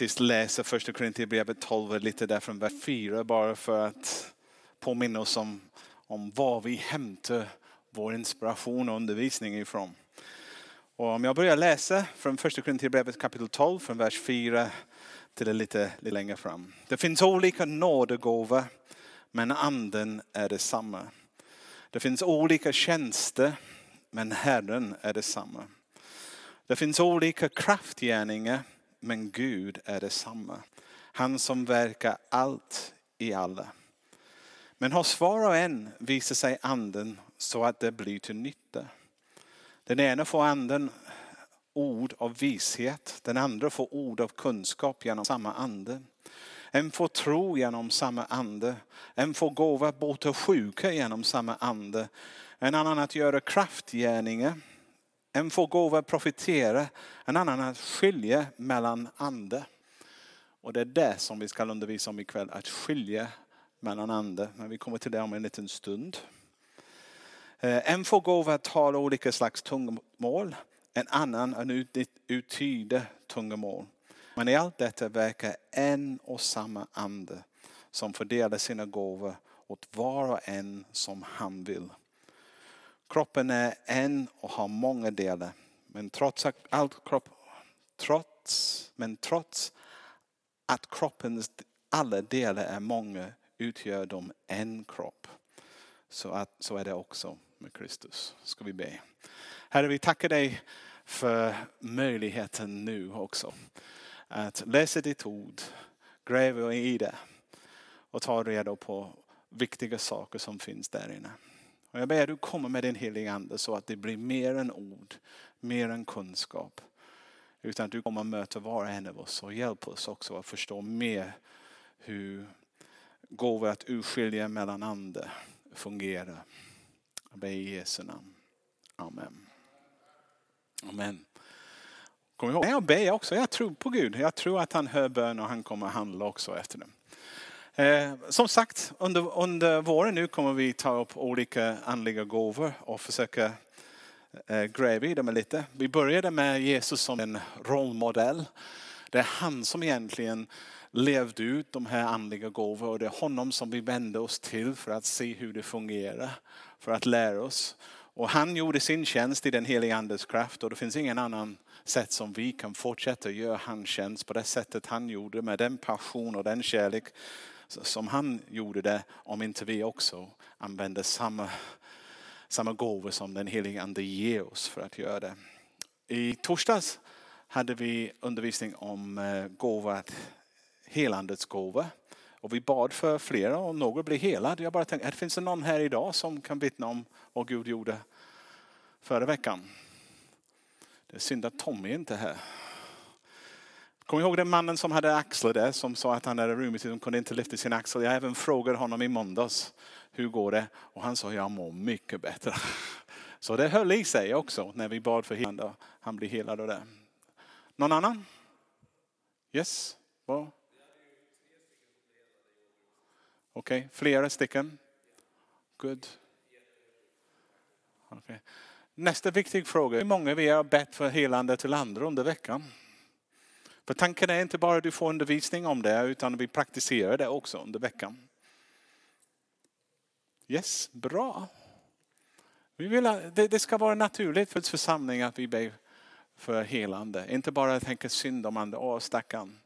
faktiskt läsa första Korinthierbrevet 12 lite där från vers 4 bara för att påminna oss om, om var vi hämtar vår inspiration och undervisning ifrån. Och om jag börjar läsa från första Korinthierbrevet kapitel 12 från vers 4 till det lite, lite längre fram. Det finns olika nådegåvor men anden är detsamma. Det finns olika tjänster men Herren är detsamma. Det finns olika kraftgärningar men Gud är detsamma. Han som verkar allt i alla. Men hos var och en visar sig anden så att det blir till nytta. Den ena får anden ord av vishet, den andra får ord av kunskap genom samma ande. En får tro genom samma ande. En får gåva bota sjuka genom samma ande. En annan att göra kraftgärningar. En får gåva profetera. En annan att skilja mellan ande. Och det är det som vi ska undervisa om ikväll. Att skilja mellan ande. Men vi kommer till det om en liten stund. Eh, en får gåva att tala olika slags tungomål. En annan att uttyda tungomål. Men i allt detta verkar en och samma ande som fördelar sina gåvor åt var och en som han vill. Kroppen är en och har många delar. Men trots, allt kropp, trots, men trots att kroppens alla delar är många utgör de en kropp. Så, att, så är det också med Kristus. Ska vi be. Herre, vi tackar dig för möjligheten nu också att läsa ditt ord, gräva i det och ta reda på viktiga saker som finns där inne. Och jag ber att du kommer med din heliga ande så att det blir mer än ord, mer än kunskap. Utan att du kommer möta var och en av oss och hjälp oss också att förstå mer hur gåvor att urskilja mellan ande fungerar. Jag ber i Jesu namn. Amen. Amen. Kom ihåg, jag ber också. Jag tror på Gud. Jag tror att han hör bön och han kommer handla också efter det. Eh, som sagt, under, under våren nu kommer vi ta upp olika andliga gåvor och försöka eh, gräva i dem lite. Vi började med Jesus som en rollmodell. Det är han som egentligen levde ut de här andliga gåvorna och det är honom som vi vänder oss till för att se hur det fungerar. För att lära oss. Och han gjorde sin tjänst i den heliga andes kraft och det finns ingen annan sätt som vi kan fortsätta göra hans tjänst på det sättet han gjorde med den passion och den kärlek som han gjorde det om inte vi också använder samma, samma gåvor som den helige ande ger oss för att göra det. I torsdags hade vi undervisning om eh, gåva, helandets gåva. Och vi bad för flera och några blev helade. Jag bara tänkte, finns det någon här idag som kan vittna om vad Gud gjorde förra veckan? Det är synd att Tommy inte är här. Kom ihåg den mannen som hade axlar där som sa att han hade reumatism och kunde inte lyfta sin axel. Jag även frågade honom i måndags, hur går det? Och han sa, jag mår mycket bättre. Så det höll i sig också när vi bad för helande. Han blev helad av det. Någon annan? Yes? Okej, okay. flera stycken? Good. Okay. Nästa viktig fråga. Hur många vi har bett för helande till andra under veckan? För tanken är inte bara att du får undervisning om det utan vi praktiserar det också under veckan. Yes, bra. Vi vill, det, det ska vara naturligt för församlingen att vi ber för helande. Inte bara tänka synd om andra, åh stackarn.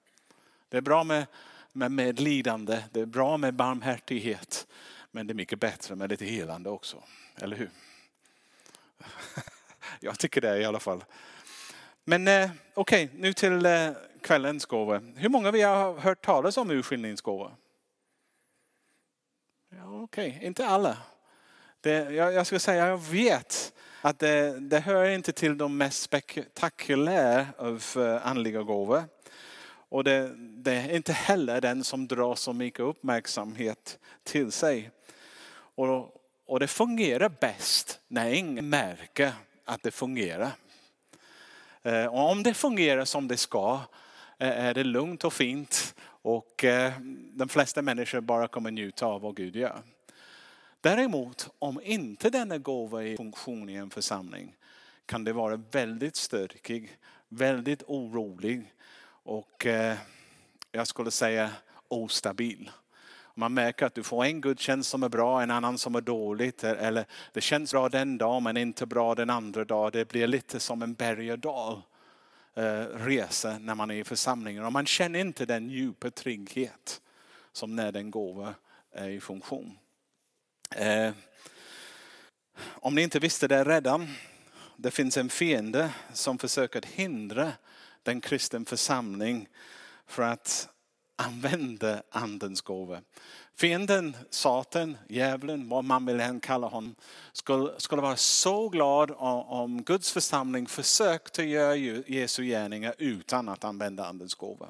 Det är bra med, med medlidande, det är bra med barmhärtighet. Men det är mycket bättre med lite helande också, eller hur? Jag tycker det i alla fall. Men eh, okej, okay, nu till eh, kvällens gåva. Hur många av er har hört talas om urskiljningsgåva? Ja, Okej, okay. inte alla. Det, jag, jag ska säga, jag vet att det, det hör inte till de mest spektakulära av eh, andliga gåvor. Och det, det, är inte heller den som drar så mycket uppmärksamhet till sig. Och, och det fungerar bäst när ingen märker att det fungerar. Eh, och om det fungerar som det ska eh, är det lugnt och fint och eh, de flesta människor bara kommer njuta av vad Gud gör. Däremot om inte denna gåva är i funktion i en församling kan det vara väldigt stökig, väldigt orolig och jag skulle säga ostabil. Man märker att du får en gudstjänst som är bra, en annan som är dåligt. E- eller det känns bra den dagen men inte bra den andra dagen. Det blir lite som en berg och dal eh, resa när man är i församlingen. Och man känner inte den djupa trygghet som när den gåva är i funktion. Eh, om ni inte visste det redan, det finns en fiende som försöker hindra den kristen församling för att använda andens gåva. Fienden, Satan, djävulen, vad man vill än kalla honom, skulle, skulle vara så glad om, om Guds församling försökte göra Jesu gärningar utan att använda andens gåva.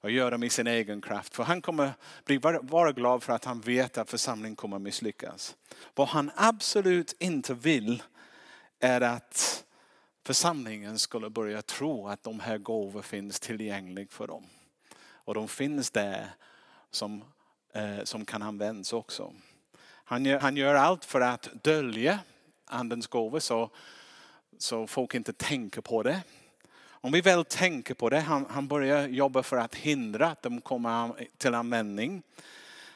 Och göra dem i sin egen kraft. För han kommer bli vara glad för att han vet att församlingen kommer misslyckas. Vad han absolut inte vill är att församlingen skulle börja tro att de här gåvorna finns tillgängliga för dem. Och de finns där som, eh, som kan användas också. Han gör, han gör allt för att dölja andens gåvor så, så folk inte tänker på det. Om vi väl tänker på det, han, han börjar jobba för att hindra att de kommer till användning.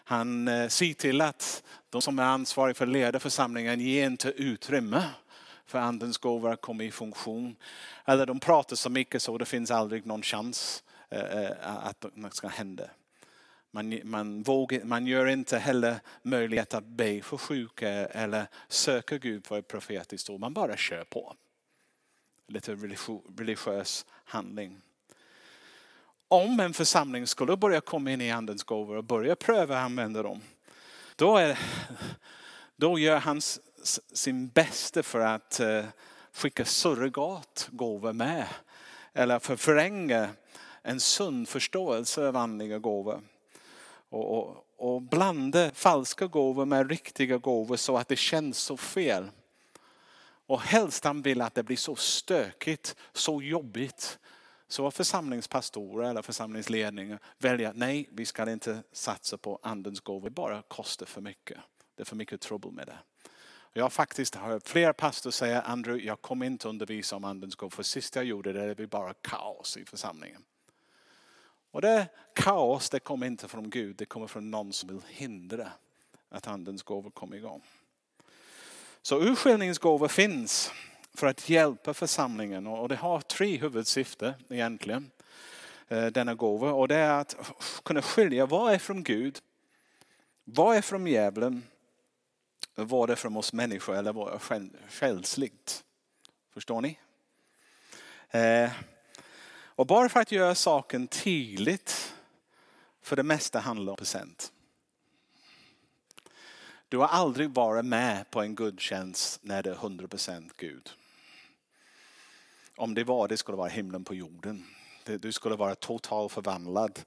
Han eh, ser till att de som är ansvariga för att leda församlingen ger inte utrymme för andens gåvor att komma i funktion. Eller de pratar så mycket så det finns aldrig någon chans eh, Eh, eh, att något ska hända. Man, man, vågar, man gör inte heller möjlighet att be för sjuka eller söka Gud för ett profetiskt ord. Man bara kör på. Lite religiös handling. Om en församling skulle börja komma in i andens gåvor och börja pröva att använda dem. Då, är, då gör han sin bästa för att eh, skicka surrogatgåvor med. Eller för att föränga en sund förståelse av andliga gåvor. Och, och, och blanda falska gåvor med riktiga gåvor så att det känns så fel. Och helst han vill att det blir så stökigt, så jobbigt. Så församlingspastorer eller församlingsledningar väljer att nej, vi ska inte satsa på andens gåvor. Det bara kostar för mycket. Det är för mycket trubbel med det. Jag har faktiskt hört flera pastorer säga, Andrew, jag kommer inte undervisa om andens gåvor. För sist jag gjorde det, det blev bara kaos i församlingen. Och det kaos, det kommer inte från Gud, det kommer från någon som vill hindra att andens gåvor kommer igång. Så urskiljningsgåvor finns för att hjälpa församlingen och det har tre huvudsyften egentligen. Eh, denna gåva och det är att kunna skilja vad är från Gud, vad är från djävulen, vad är från oss människor eller vad är själsligt. Förstår ni? Eh, och bara för att göra saken tydligt, för det mesta handlar om procent. Du har aldrig varit med på en gudstjänst när det är 100% Gud. Om det var det skulle vara himlen på jorden. Du skulle vara totalt förvandlad.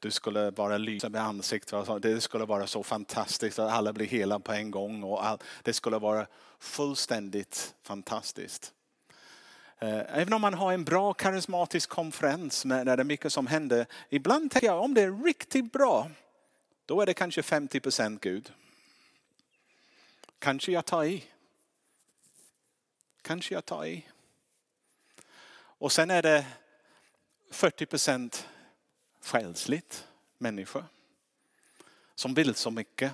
Du skulle vara lysa med ansiktet. Det skulle vara så fantastiskt att alla blir hela på en gång. Och all, det skulle vara fullständigt fantastiskt. Eh, även om man har en bra karismatisk konferens där det är mycket som händer. Ibland tänker jag om det är riktigt bra, då är det kanske 50 procent Gud. Kanske jag tar i. Kanske jag tar i. Och sen är det 40 procent själsligt människor. Som vill så mycket.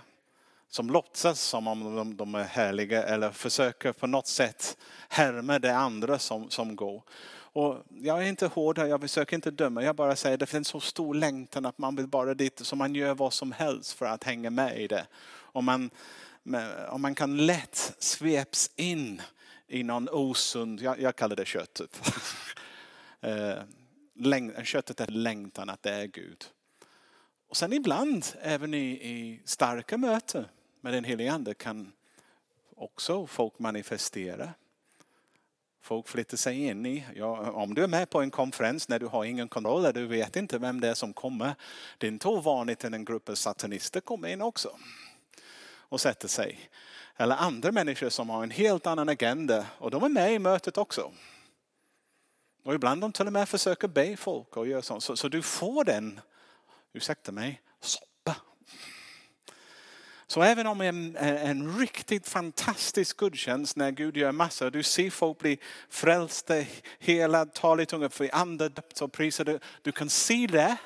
Som låtsas som om de är härliga eller försöker på något sätt härma det andra som, som går. Och jag är inte hård här, jag försöker inte döma. Jag bara säger att det finns så stor längtan att man vill bara dit så man gör vad som helst för att hänga med i det. Och man, om man kan lätt sveps in i någon osund, jag, jag kallar det köttet. Typ. Eh, läng, köttet är längtan att det är Gud. Och sen ibland, även i, i starka möten men den helige Ande kan också folk manifestera. Folk flyttar sig in i, ja, om du är med på en konferens när du har ingen kontroll, du vet inte vem det är som kommer. Det är inte ovanligt att en grupp av satanister kommer in också och sätter sig. Eller andra människor som har en helt annan agenda och de är med i mötet också. Och ibland de till och med försöker be folk och göra sånt. Så, så du får den, ursäkta mig, soppa. Så även om en, eh, en riktigt fantastisk gudstjänst när Gud gör massor, du ser folk bli frälsta, hela, tal i tunga, för andedöpt och prisade. Du kan se det.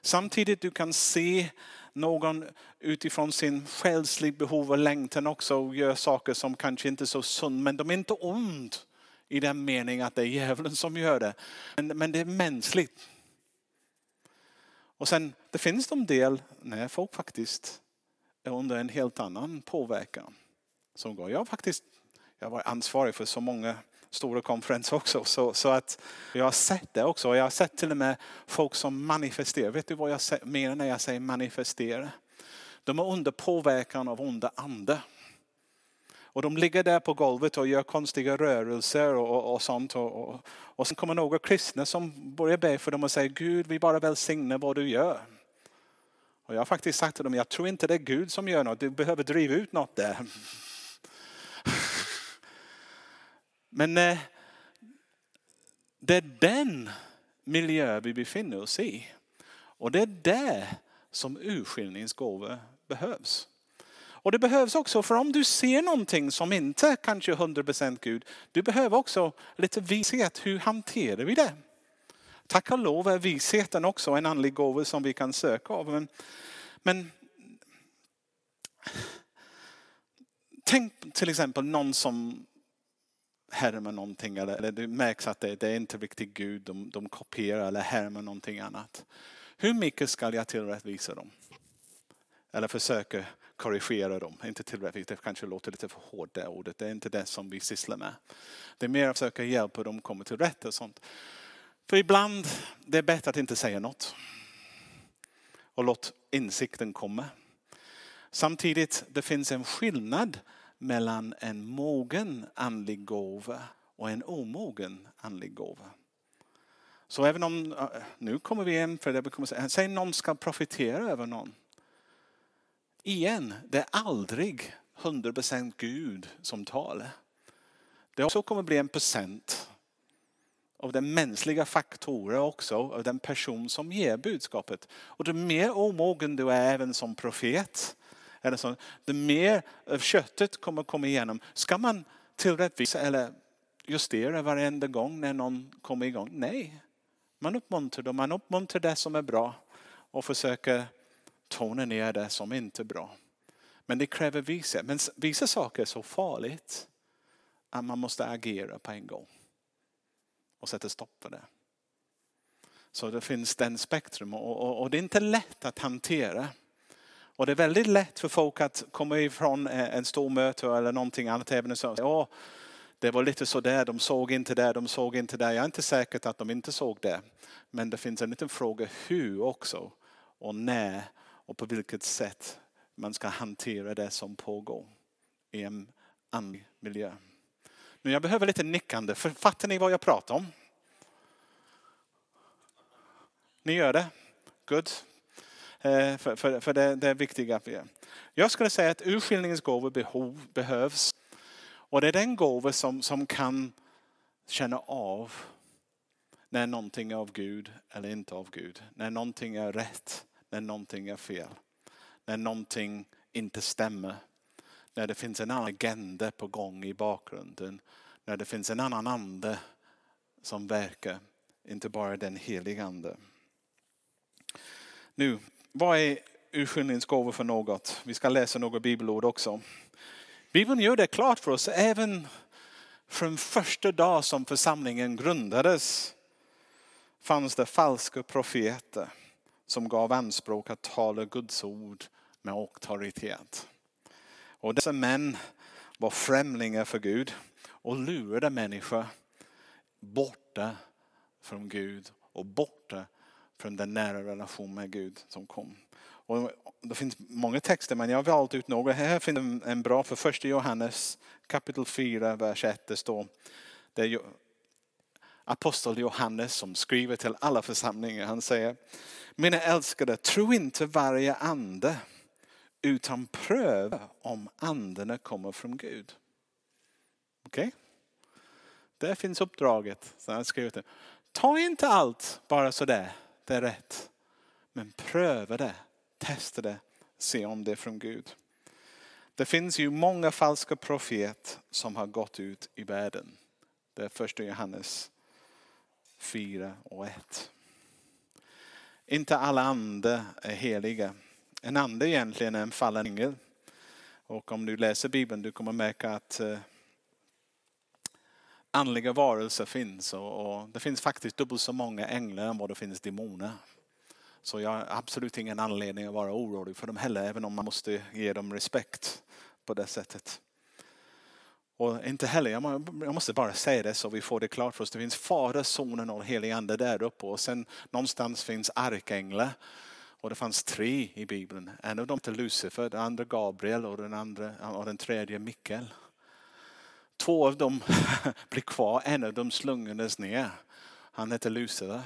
Samtidigt du kan se någon utifrån sin själsliga behov och längtan också gör saker som kanske inte är så sund, men de är inte ont i den meningen att det är djävulen som gör det. Men, men det är mänskligt. Och sen det finns de del när folk faktiskt under en helt annan påverkan. Som går. Jag, faktiskt, jag var ansvarig för så många stora konferenser också. Så, så att jag har sett det också. Jag har sett till och med folk som manifesterar. Vet du vad jag menar när jag säger manifestera? De är under påverkan av onda ande. Och de ligger där på golvet och gör konstiga rörelser och, och, och sånt. Och, och, och sen kommer några kristna som börjar be för dem och säger Gud vi bara välsignar vad du gör. Och jag har faktiskt sagt till dem, jag tror inte det är Gud som gör något, du behöver driva ut något där. Men eh, det är den miljö vi befinner oss i. Och det är där som urskiljningsgåvor behövs. Och det behövs också, för om du ser någonting som inte kanske är 100% Gud, du behöver också lite vishet. Hur hanterar vi det? Tack och lov är visheten också en andlig gåva som vi kan söka av. Men, men tänk till exempel någon som härmar någonting eller, eller det märks att det, det är inte riktigt Gud, de, de kopierar eller härmar någonting annat. Hur mycket ska jag tillrättvisa dem? Eller försöka korrigera dem. Inte tillräckligt, det kanske låter lite för hårt det ordet. Det är inte det som vi sysslar med. Det är mer att försöka hjälpa dem komma till rätt och sånt. För ibland det är bättre att inte säga något. Och låt insikten komma. Samtidigt det finns en skillnad mellan en mogen andlig gåva och en omogen andlig gåva. Så även om, nu kommer vi in för det kommer säg någon ska profitera över någon. Igen, det är aldrig 100% Gud som talar. Det också kommer bli en procent av den mänskliga faktorer också, av den person som ger budskapet. Och det mer omogen du är även som profet, eller så, det mer av köttet kommer komma igenom. Ska man tillrättvisa eller justera varenda gång när någon kommer igång? Nej. Man uppmuntrar dem, man uppmuntrar det som är bra och försöker tona ner det som inte är bra. Men det kräver visa. Men vissa saker är så farligt att man måste agera på en gång. Och sätter stopp för det. Så det finns den spektrum och, och, och det är inte lätt att hantera. Och det är väldigt lätt för folk att komma ifrån eh, en stor möte eller någonting annat. Även så, ja, det var lite så där, de såg inte det, de såg inte det. Jag är inte säker att de inte såg det. Men det finns en liten fråga hur också och när och på vilket sätt man ska hantera det som pågår i en andlig miljö. Men jag behöver lite nickande, för fattar ni vad jag pratar om? Ni gör det? Good. Eh, för, för, för det, det är viktiga. Jag skulle säga att urskiljningens gåvor behov, behövs. Och det är den gåva som, som kan känna av när någonting är av Gud eller inte av Gud. När någonting är rätt när någonting är fel. När någonting inte stämmer. När det finns en annan agenda på gång i bakgrunden. När det finns en annan ande som verkar. Inte bara den heliga ande. Nu, vad är urskiljningsgåvor för något? Vi ska läsa några bibelord också. Bibeln gör det klart för oss även från första dag som församlingen grundades fanns det falska profeter som gav anspråk att tala Guds ord med auktoritet. Och dessa män var främlingar för Gud och lurade människor borta från Gud och borta från den nära relation med Gud som kom. Och det finns många texter men jag har valt ut några. Här finns en bra för första Johannes kapitel 4 vers 1. Det står det är apostel Johannes som skriver till alla församlingar. Han säger mina älskade, tro inte varje ande utan pröva om andarna kommer från Gud. Okej? Okay? Där finns uppdraget. Så jag skrivit det. Ta inte allt bara sådär, det är rätt. Men pröva det, testa det, se om det är från Gud. Det finns ju många falska profeter som har gått ut i världen. Det är första Johannes 4 och 1. Inte alla andra är heliga. En ande egentligen är en fallen ängel. Och om du läser Bibeln du kommer märka att eh, andliga varelser finns. Och, det finns faktiskt dubbelt så många änglar än vad det finns demoner. Så jag har absolut ingen anledning att vara orolig för dem heller, även om man måste ge dem respekt på det sättet. Och inte heller, jag måste bara säga det så vi får det klart för oss. Det finns Fader, Sonen och Helige Ande där uppe och sen någonstans finns arkänglar. Och det fanns tre i Bibeln. En av dem hette Lucifer, den andra Gabriel och den, andra, och den tredje Mikael. Två av dem blev kvar, en av dem slungades ner. Han hette Lucifer.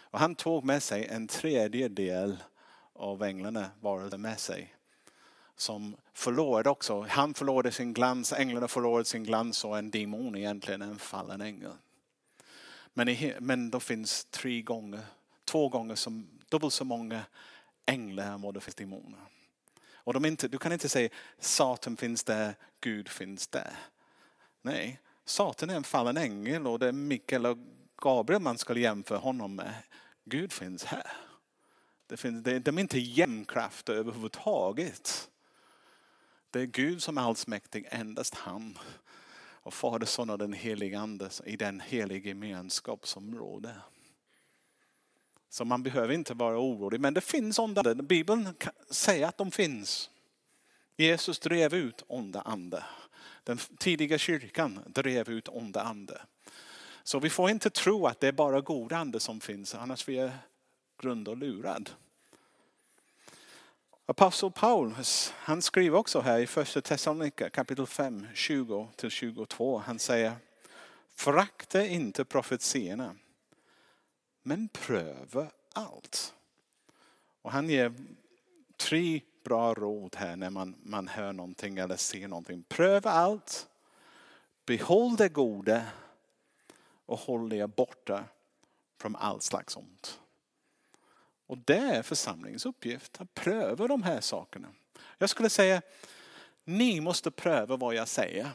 Och han tog med sig en tredjedel av änglarna varade med sig. Som förlorade också, han förlorade sin glans, änglarna förlorade sin glans och en demon egentligen en fallen ängel. Men, i, men då finns tre gånger, två gånger som, dubbelt så många änglar än vad det finns demoner. Och de inte, du kan inte säga Satan finns där, Gud finns där. Nej, Satan är en fallen ängel och det är Mikael och Gabriel man ska jämföra honom med. Gud finns här. Det finns, det, de är inte jämnkrafter överhuvudtaget. Det är Gud som är allsmäktig, endast han. Och Fader, Son och den helige Ande i den heliga gemenskap som råder. Så man behöver inte vara orolig. Men det finns onda andar. Bibeln säger att de finns. Jesus drev ut onda ande. Den tidiga kyrkan drev ut onda ande. Så vi får inte tro att det är bara god ande som finns, annars vi är grund och lurad. Apostel Paulus, han skriver också här i första Thessalonika kapitel 5, 20-22. Han säger, förakta inte profetierna, men pröva allt. Och han ger tre bra råd här när man, man hör någonting eller ser någonting. Pröva allt, behåll det goda och håll er borta från allt slags ont. Och det är församlingens uppgift att pröva de här sakerna. Jag skulle säga, ni måste pröva vad jag säger.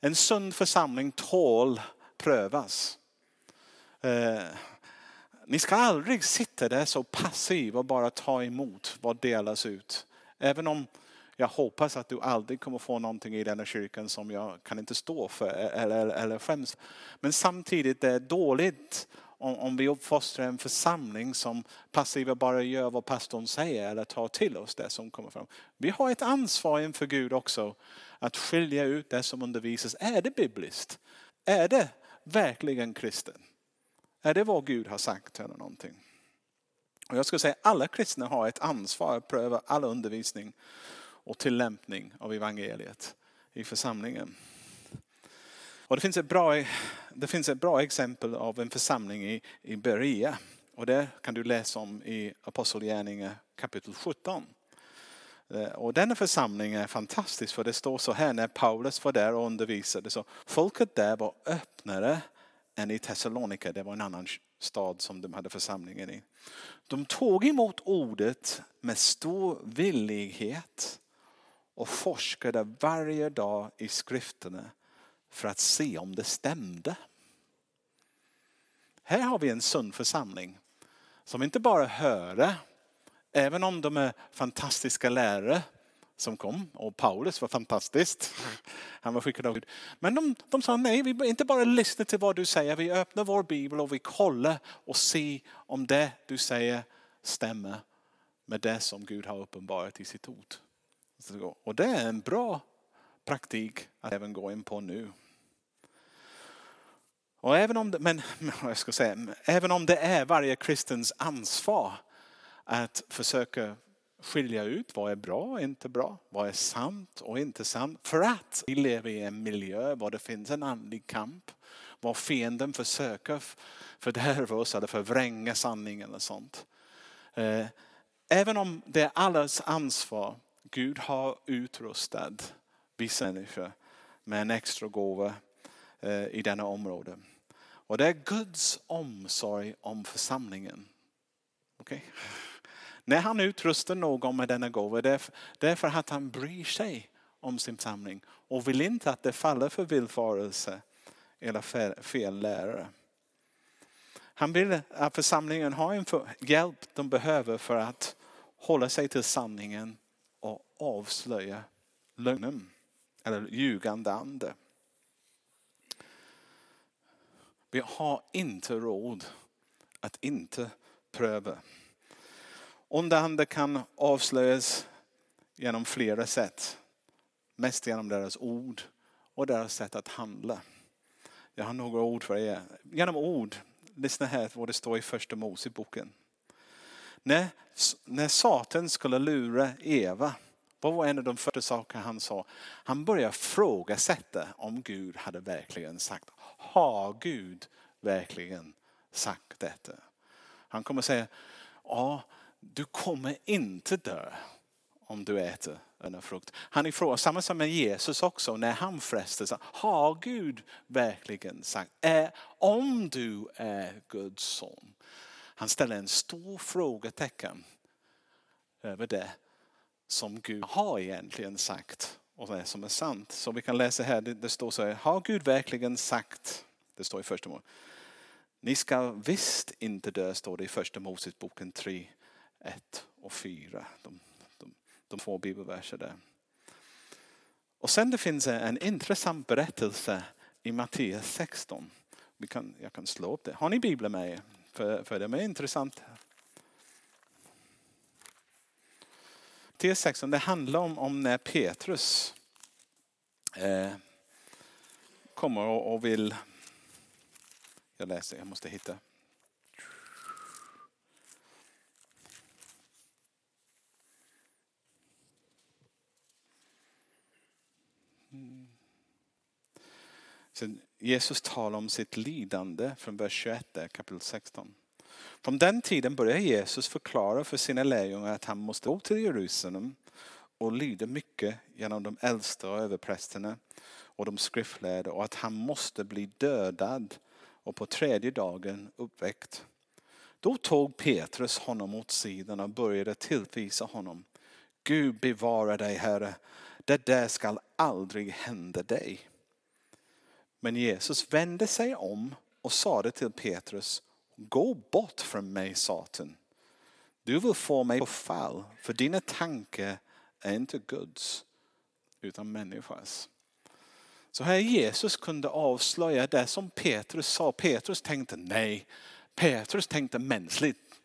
En sund församling tål prövas. Eh, ni ska aldrig sitta där så passiv och bara ta emot vad delas ut. Även om jag hoppas att du aldrig kommer få någonting i denna kyrkan som jag kan inte stå för eh, eller, eller skäms. Men samtidigt är det dåligt om, om vi uppfostrar en församling som passiva bara gör vad pastorn säger eller tar till oss det som kommer fram. Vi har ett ansvar inför Gud också att skilja ut det som undervisas. Är det bibliskt? Är det verkligen kristen? Är det vad Gud har sagt eller någonting? Och jag skulle säga att alla kristna har ett ansvar att pröva all undervisning och tillämpning av evangeliet i församlingen. Och det, finns ett bra, e- det finns ett bra exempel av en församling i, i Berea. Och det kan du läsa om i Apostlagärningarna kapitel 17. Eh, och denna församling är fantastisk för det står så här när Paulus var där och undervisade. Så folket där var öppnare än i Thessalonika. Det var en annan stad som de hade församlingen i. De tog emot ordet med stor villighet och forskade varje dag i skrifterna för att se om det stämde. Här har vi en sund församling som inte bara hörde, även om de är fantastiska lärare som kom och Paulus var fantastiskt. Han var skickad av Gud. Men de, de sa nej, vi inte bara lyssnar till vad du säger, vi öppnar vår bibel och vi kollar och ser om det du säger stämmer med det som Gud har uppenbarat i sitt ord. Och det är en bra praktik att även gå in på nu. Och även om det, men, jag ska säga, även om det är varje kristens ansvar att försöka skilja ut vad är bra och inte bra, vad är sant och inte sant. För att vi lever i en miljö där det finns en andlig kamp, var fienden försöker fördärva oss eller förvränga sanningen och sånt. Eh, även om det är allas ansvar Gud har utrustat vissa människor med en extra gåva eh, i denna område. Och det är Guds omsorg om församlingen. Okay? När han utrustar någon med denna gåva, det är för att han bryr sig om sin samling. och vill inte att det faller för villfarelse eller fel lärare. Han vill att församlingen har en hjälp de behöver för att hålla sig till sanningen och avslöja lögnen eller ljugande ande. Vi har inte råd att inte pröva. Onda andar kan avslöjas genom flera sätt. Mest genom deras ord och deras sätt att handla. Jag har några ord för er. Genom ord, lyssna här vad det står i första Moseboken. När, när Satan skulle lura Eva, vad var en av de första saker han sa? Han började frågasätta om Gud hade verkligen sagt, har Gud verkligen sagt detta? Han kommer säga, ja, du kommer inte dö om du äter denna frukt. Han ifrågasätter, samma som med Jesus också, när han frestas. Har Gud verkligen sagt, är, om du är Guds son? Han ställer en stor frågetecken över det som Gud har egentligen sagt och det som är sant. Så vi kan läsa här, det, står så här, har Gud verkligen sagt, det står i första Moseboken, Ni ska visst inte dö, står det i första Moseboken 3, 1 och 4. De, de, de två bibelverser där. Och sen det finns en intressant berättelse i Matteus 16. Vi kan, jag kan slå upp det. Har ni bibeln med er? För, för det är intressant. Matteus 16, det handlar om, om när Petrus eh, kommer och, och vill... Jag läser, jag måste hitta. Sen Jesus talar om sitt lidande från vers 21 kapitel 16. Från den tiden började Jesus förklara för sina lärjungar att han måste gå till Jerusalem och lyda mycket genom de äldsta och överprästerna och de skriftlärda och att han måste bli dödad och på tredje dagen uppväckt. Då tog Petrus honom åt sidan och började tillvisa honom. Gud bevara dig Herre, det där skall aldrig hända dig. Men Jesus vände sig om och sade till Petrus, gå bort från mig Satan. Du vill få mig på fall, för dina tankar är inte Guds utan människas. Så här Jesus kunde avslöja det som Petrus sa. Petrus tänkte nej, Petrus tänkte mänskligt.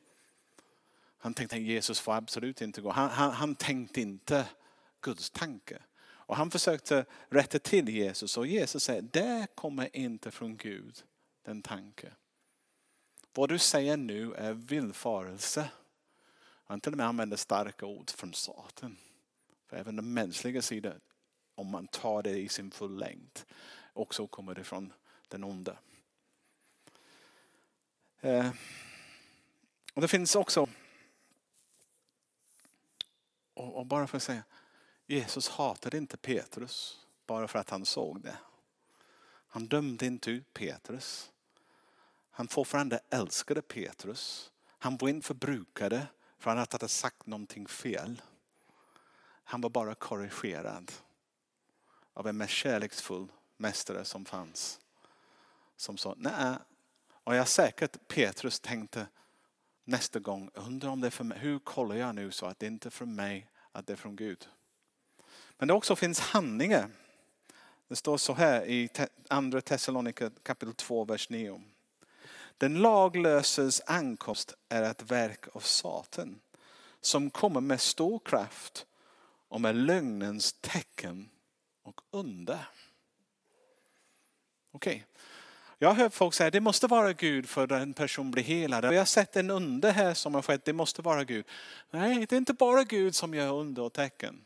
Han tänkte att Jesus får absolut inte gå. Han, han, han tänkte inte Guds tanke. Och han försökte rätta till Jesus och Jesus säger, det kommer inte från Gud, den tanken. Vad du säger nu är villfarelse. Han till och med använder starka ord från Satan. För även den mänskliga sidan, om man tar det i sin full längd, också kommer det från den onde. Eh, och det finns också, och bara för att säga, Jesus hatade inte Petrus bara för att han såg det. Han dömde inte ut Petrus. Han fortfarande älskade Petrus. Han var inte förbrukad för att han hade sagt någonting fel. Han var bara korrigerad av en mest kärleksfull mästare som fanns. Som sa, nej. Och jag är säker att Petrus tänkte nästa gång, undrar om det är för mig. Hur kollar jag nu så att det inte är från mig, att det är från Gud? Men det också finns handlingar. Det står så här i andra Thessaloniker kapitel 2, vers 9. Den laglöses ankomst är ett verk av Satan som kommer med stor kraft och med lögnens tecken och under. Okej. Okay. Jag har hört folk säga att det måste vara Gud för att en person blir helad. Jag har sett en under här som har skett, det måste vara Gud. Nej, det är inte bara Gud som gör under och tecken.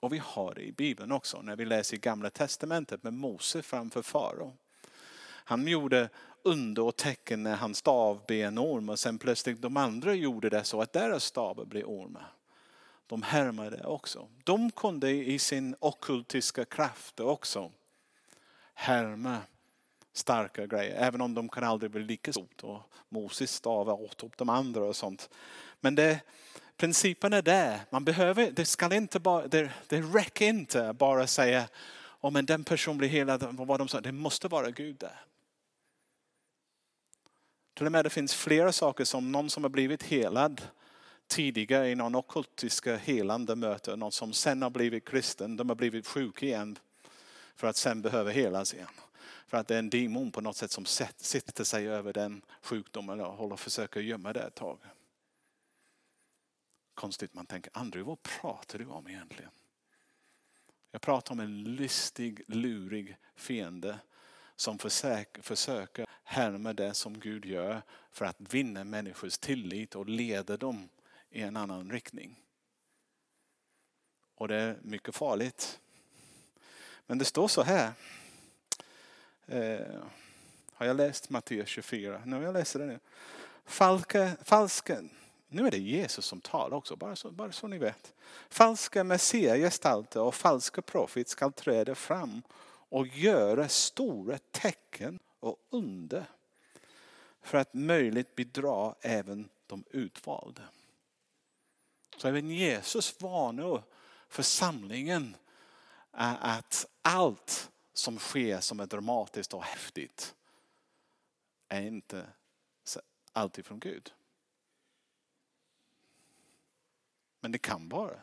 Och vi har det i Bibeln också när vi läser i gamla testamentet med Mose framför farao. Han gjorde under och tecken när hans stav blev en orm och sen plötsligt de andra gjorde det så att deras stavar blev ormar. De härmade också. De kunde i sin okultiska kraft också härma starka grejer. Även om de kan aldrig bli lika stort. Och Moses stavar åt upp de andra och sånt. Men det, principen är där. Man behöver, det, ska inte bara, det, det räcker inte bara säga oh, men den personen blir helad. Vad de sa. Det måste vara Gud där. Till och med det finns flera saker som någon som har blivit helad tidigare i någon ockultiska helande möte, någon som sen har blivit kristen, de har blivit sjuka igen för att sen behöva helas igen. För att det är en demon på något sätt som sätter sig över den sjukdomen och håller försöker gömma det ett tag. Konstigt man tänker, Andrew vad pratar du om egentligen? Jag pratar om en listig, lurig fiende som försöker, härma det som Gud gör för att vinna människors tillit och leda dem i en annan riktning. Och det är mycket farligt. Men det står så här. Eh, har jag läst Matteus 24? Nu har jag läst det nu. Falken, falska, nu är det Jesus som talar också, bara så, bara så ni vet. Falska messiagestalter och falska profet ska träda fram och göra stora tecken och under för att möjligt bidra även de utvalda. Så även Jesus varnar församlingen att allt som sker som är dramatiskt och häftigt är inte alltid från Gud. Men det kan vara.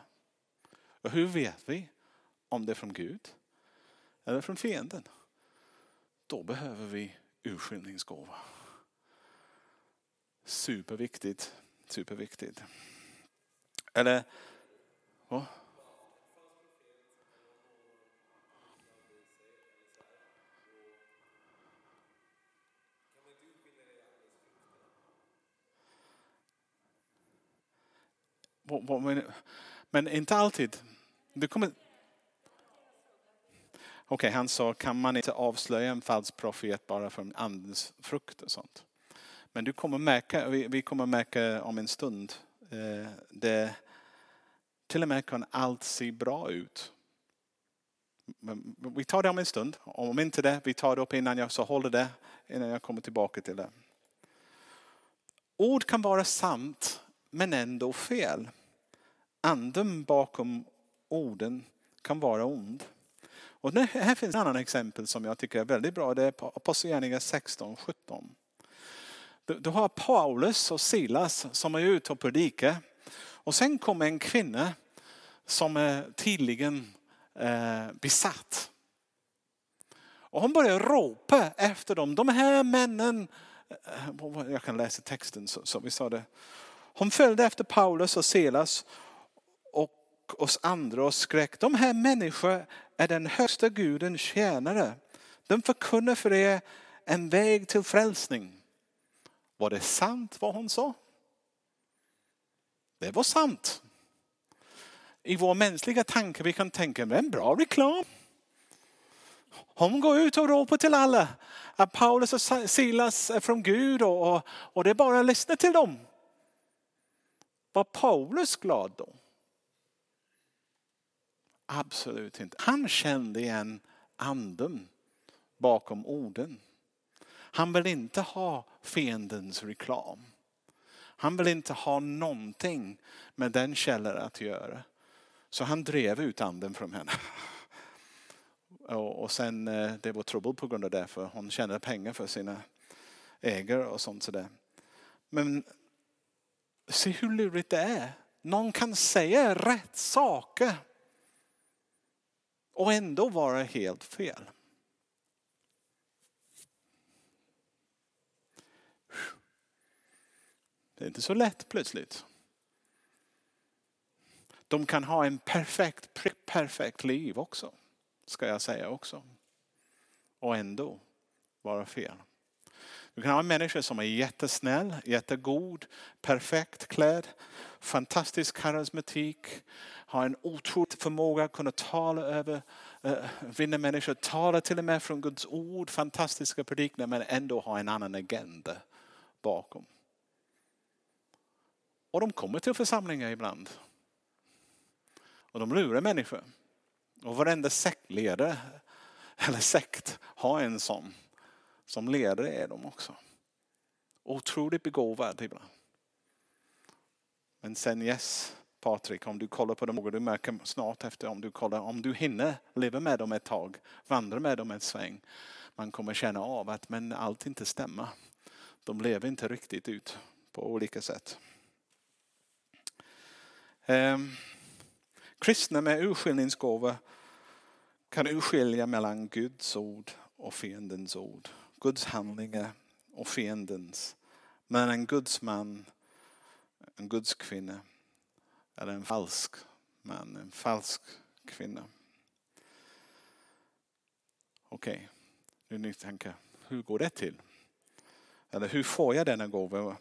Och hur vet vi om det är från Gud eller från fienden? Då behöver vi urskiljningsgåva. Superviktigt, superviktigt. Eller, oh. Men inte alltid. Du kommer... Okej, okay, han sa, kan man inte avslöja en falsk profet bara från andens frukt och sånt? Men du kommer märka, vi kommer märka om en stund, eh, det till och med kan allt se bra ut. Men vi tar det om en stund. Om inte det, vi tar det upp innan jag så håller det innan jag kommer tillbaka till det. Ord kan vara sant men ändå fel. Anden bakom orden kan vara ond. Och här finns ett annat exempel som jag tycker är väldigt bra. Det är Apostlagärningarna 16, 17. Du har Paulus och Silas som är ute och predikar. Och sen kommer en kvinna som är tydligen eh, besatt. Och hon börjar ropa efter dem. De här männen, eh, jag kan läsa texten så, så vi sa det. Hon följde efter Paulus och Silas och oss andra och skrek. De här människorna är den högsta gudens tjänare. De förkunnar för er en väg till frälsning. Var det sant vad hon sa? Det var sant. I vår mänskliga tanke vi kan tänka, det är en bra reklam. Hon går ut och ropar till alla att Paulus och Silas är från Gud och, och, och det är bara att lyssna till dem. Var Paulus glad då? Absolut inte. Han kände igen anden bakom orden. Han vill inte ha fiendens reklam. Han vill inte ha någonting med den källan att göra. Så han drev ut anden från henne. Och sen eh, det var trubbel på grund av det för hon tjänade pengar för sina ägare och sånt sådär. Men se hur lurigt det är. Någon kan säga rätt saker och ändå vara helt fel. Det är inte så lätt plötsligt. De kan ha en perfekt, perfekt liv också. Ska jag säga också. Och ändå vara fel. Du kan ha en människa som är jättesnäll, jättegod, perfekt klädd, fantastisk karismatik, har en otrolig förmåga att kunna tala över, äh, vinna människor, tala till och med från Guds ord, fantastiska predikningar men ändå ha en annan agenda bakom. Och de kommer till församlingar ibland. Och de lurar människor. Och varenda sektledare eller sekt har en sån. Som ledare är de också. Otroligt begåvad ibland. Men sen yes, Patrik, om du kollar på dem, du märker snart efter om du kollar, om du hinner leva med dem ett tag, vandra med dem en sväng. Man kommer känna av att men allt inte stämmer. de lever inte riktigt ut på olika sätt. Um, kristna med urskiljningsgåva kan urskilja mellan Guds ord och fiendens ord. Guds handlingar och fiendens. Men en Guds man, en Guds kvinna eller en falsk man, en falsk kvinna. Okej, okay. nu ni tänker, hur går det till? Eller hur får jag denna gåva?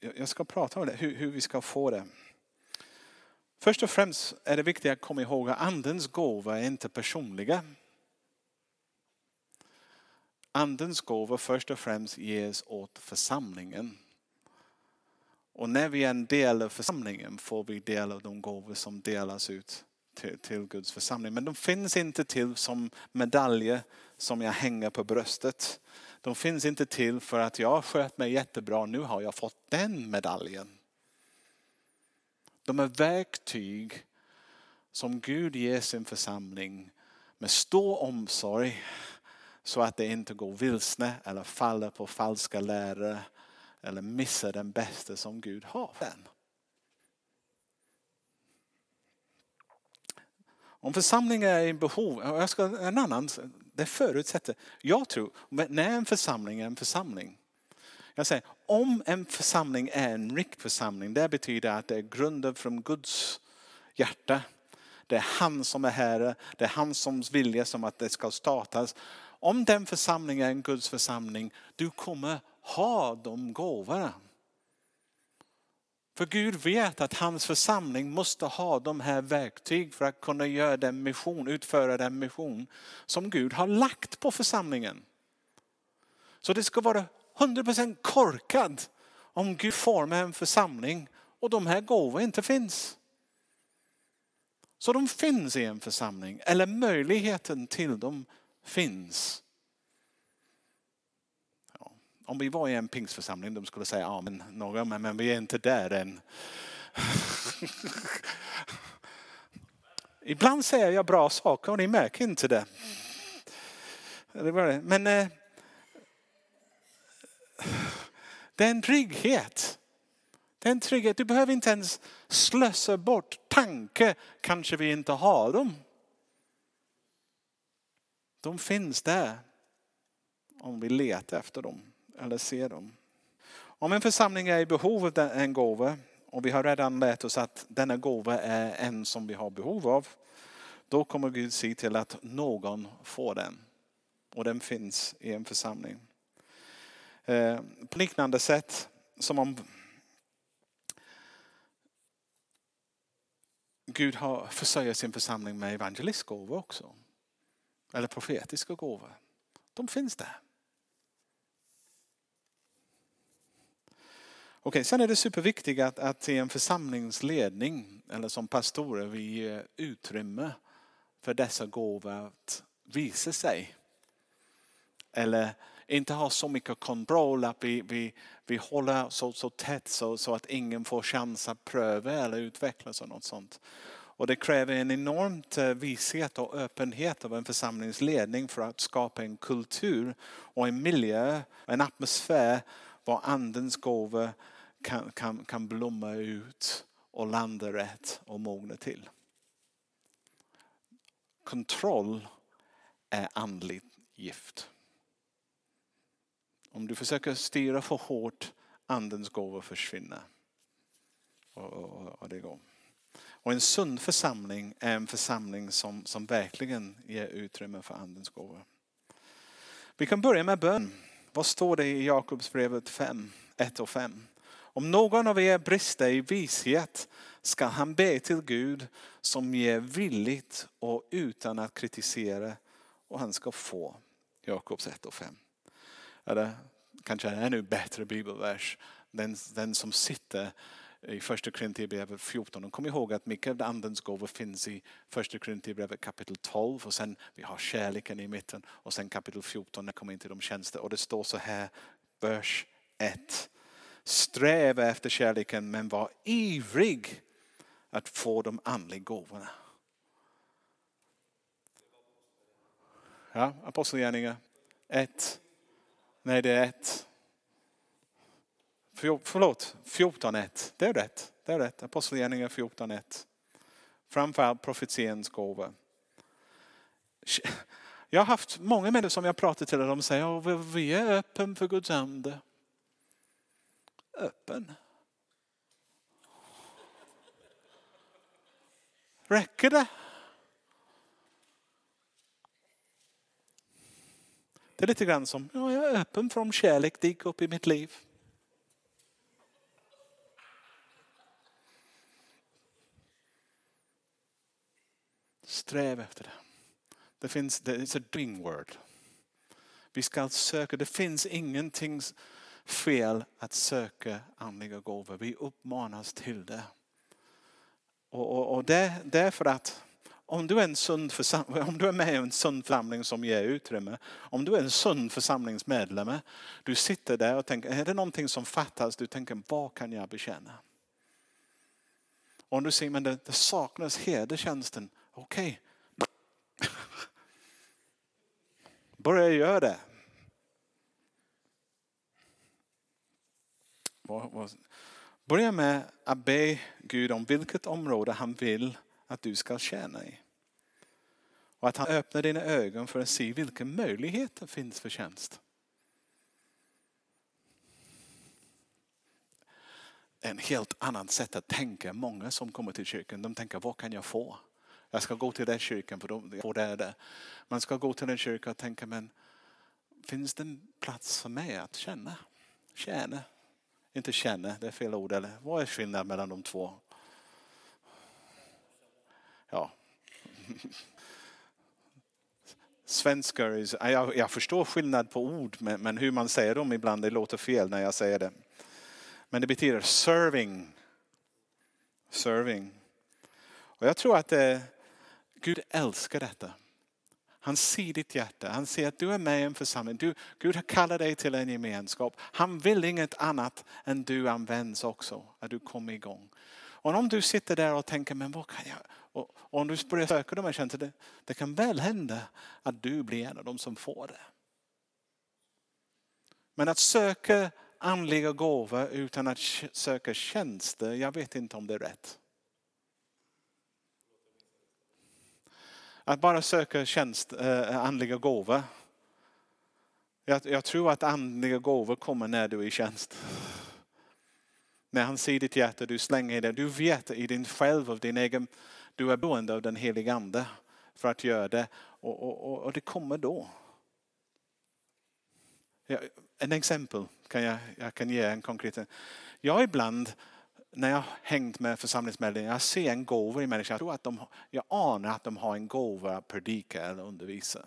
Jag ska prata om det, hur, hur vi ska få det. Först och främst är det viktigt att komma ihåg att andens gåva är inte personliga. Andens gåva först och främst ges åt församlingen. Och när vi är en del av församlingen får vi del av de gåvor som delas ut till, till Guds församling. Men de finns inte till som medaljer som jag hänger på bröstet. De finns inte till för att jag sköt mig jättebra, nu har jag fått den medaljen. De är verktyg som Gud ger sin församling med stor omsorg så att det inte går vilsne eller faller på falska lärare eller missar den bästa som Gud har den. Om församlingen är i behov, jag ska, en annan, det förutsätter, jag tror, när en församling är en församling. Jag säger, om en församling är en rik församling, det betyder att det är grunden från Guds hjärta. Det är han som är herre, det är hans som vilja som att det ska startas. Om den församlingen är en Guds församling, du kommer ha de gåvorna. För Gud vet att hans församling måste ha de här verktyg för att kunna göra den mission, utföra den mission som Gud har lagt på församlingen. Så det ska vara 100% korkad om Gud formar en församling och de här gåvorna inte finns. Så de finns i en församling, eller möjligheten till dem finns. Ja, om vi var i en pingstförsamling, de skulle säga ja men några, men, men vi är inte där än. Ibland säger jag bra saker och ni märker inte det. Men eh, det är en trygghet. Det är en trygghet. Du behöver inte ens slösa bort tanke, kanske vi inte har dem. De finns där om vi letar efter dem eller ser dem. Om en församling är i behov av en gåva och vi har redan lärt oss att denna gåva är en som vi har behov av. Då kommer Gud se till att någon får den. Och den finns i en församling. Eh, på liknande sätt som om Gud har försörjt sin församling med evangelistgåvor också. Eller profetiska gåvor. De finns där. Okej, sen är det superviktigt att, att i en församlingsledning eller som pastorer vi ger utrymme för dessa gåvor att visa sig. Eller inte ha så mycket kontroll att vi, vi, vi håller så, så tätt så, så att ingen får chans att pröva eller utvecklas och något sånt. Och det kräver en enormt eh, vishet och öppenhet av en församlingsledning för att skapa en kultur och en miljö, en atmosfär var andens gåvor kan, kan, kan blomma ut och landa rätt och mogna till. Kontroll är andligt gift. Om du försöker styra för hårt, andens gåvor försvinner. Och, och, och, det går. Och en sund församling är en församling som, som verkligen ger utrymme för andens gåvor. Vi kan börja med bön. Vad står det i Jakobsbrevet 5, 1 och 5? Om någon av er brister i vishet ska han be till Gud som ger villigt och utan att kritisera och han ska få. Jakobs 1 och 5 eller kanske en ännu bättre bibelvers, den, den som sitter i första Korinthierbrevet 14. Och kom ihåg att mycket av andens gåvor finns i första Korinthierbrevet kapitel 12 och sen vi har kärleken i mitten och sen kapitel 14 när kommer in till de tjänster och det står så här, vers 1. Sträva efter kärleken men var ivrig att få de andliga gåvorna. Ja, Apostlagärningarna 1 Nej, det är 1 förlåt, 14.1. Det är rätt. Det är rätt. Apostlagärningarna 14.1. Framförallt profetiens gåva. Jag har haft många människor som jag pratat till och de säger att vi är öppen för Guds ande. Öppen? Räcker det? Det är lite grann som, ja, jag är öppen för om kärlek dyker upp i mitt liv. Sträv efter det. Det finns, det är ett doing word. Vi ska söka, det finns ingenting fel att söka andliga gåvor. Vi uppmanas till det. Och, och, och det, det är för att om du är en sund församling, om du är med i en sund församling som ger utrymme, om du är en sund församlingsmedlem, du sitter där och tänker, är det någonting som fattas? Du tänker, vad kan jag bekänna? Om du säger, men det, det saknas herdetjänsten, okej. Okay. Börja göra det. Börja med att be Gud om vilket område han vill att du ska tjäna i. Och att han öppnar dina ögon för att se vilka möjligheter finns för tjänst. En helt annat sätt att tänka. Många som kommer till kyrkan, de tänker vad kan jag få? Jag ska gå till den kyrkan för då får det där. Man ska gå till en kyrka och tänka men finns det en plats för mig att känna? Tjäna. Inte känna, det är fel ord. Eller vad är skillnaden mellan de två? Ja. Svenskar, jag, jag förstår skillnad på ord men, men hur man säger dem ibland det låter fel när jag säger det. Men det betyder serving. Serving. Och jag tror att det, Gud älskar detta. Han ser ditt hjärta. Han ser att du är med i en församling. Du, Gud har kallat dig till en gemenskap. Han vill inget annat än du används också. Att du kommer igång. Och om du sitter där och tänker, men vad kan jag? Och, om du börjar söka de här tjänsterna, det, det kan väl hända att du blir en av de som får det. Men att söka andliga gåvor utan att söka tjänster, jag vet inte om det är rätt. Att bara söka tjänst, eh, andliga gåvor. Jag, jag tror att andliga gåvor kommer när du är i tjänst. När han ser ditt hjärta, du slänger i det. Du vet i din själv, av din egen, du är beroende av den heliga ande för att göra det. Och, och, och det kommer då. En exempel kan jag, jag kan ge en konkret. Jag ibland när jag hängt med församlingsmedlemmar, jag ser en gåva i människan. Jag, tror att de, jag anar att de har en gåva att predika eller undervisa.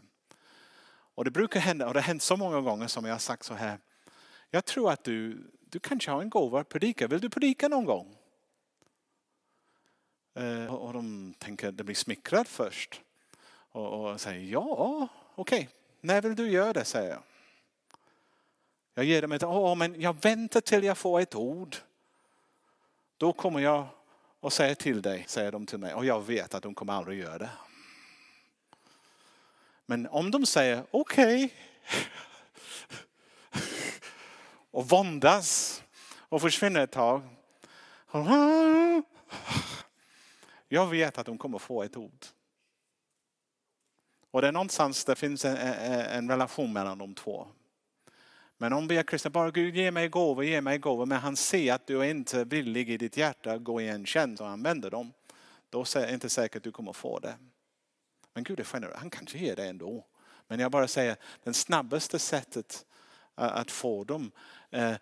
Och det brukar hända, och det har hänt så många gånger som jag har sagt så här. Jag tror att du, du kanske har en gåva att predika. Vill du predika någon gång? Eh, och de tänker att det blir smickrad först. Och, och säger ja, okej. Okay. När vill du göra det? säger jag. Jag ger dem ett, åh men jag väntar till jag får ett ord. Då kommer jag och säger till dig, säger de till mig. Och jag vet att de kommer aldrig göra det. Men om de säger okej. Okay, och våndas och försvinner ett tag. Jag vet att de kommer få ett ord. Och det är någonstans det finns en, en relation mellan de två. Men om vi är kristna, bara Gud ge mig gåvor, ge mig gåvor. Men han ser att du inte är villig i ditt hjärta att gå i en tjänst och använda dem. Då är det inte säkert att du kommer få det. Men Gud är generös, han kanske ger det ändå. Men jag bara säger, det snabbaste sättet eh, att få dem eh,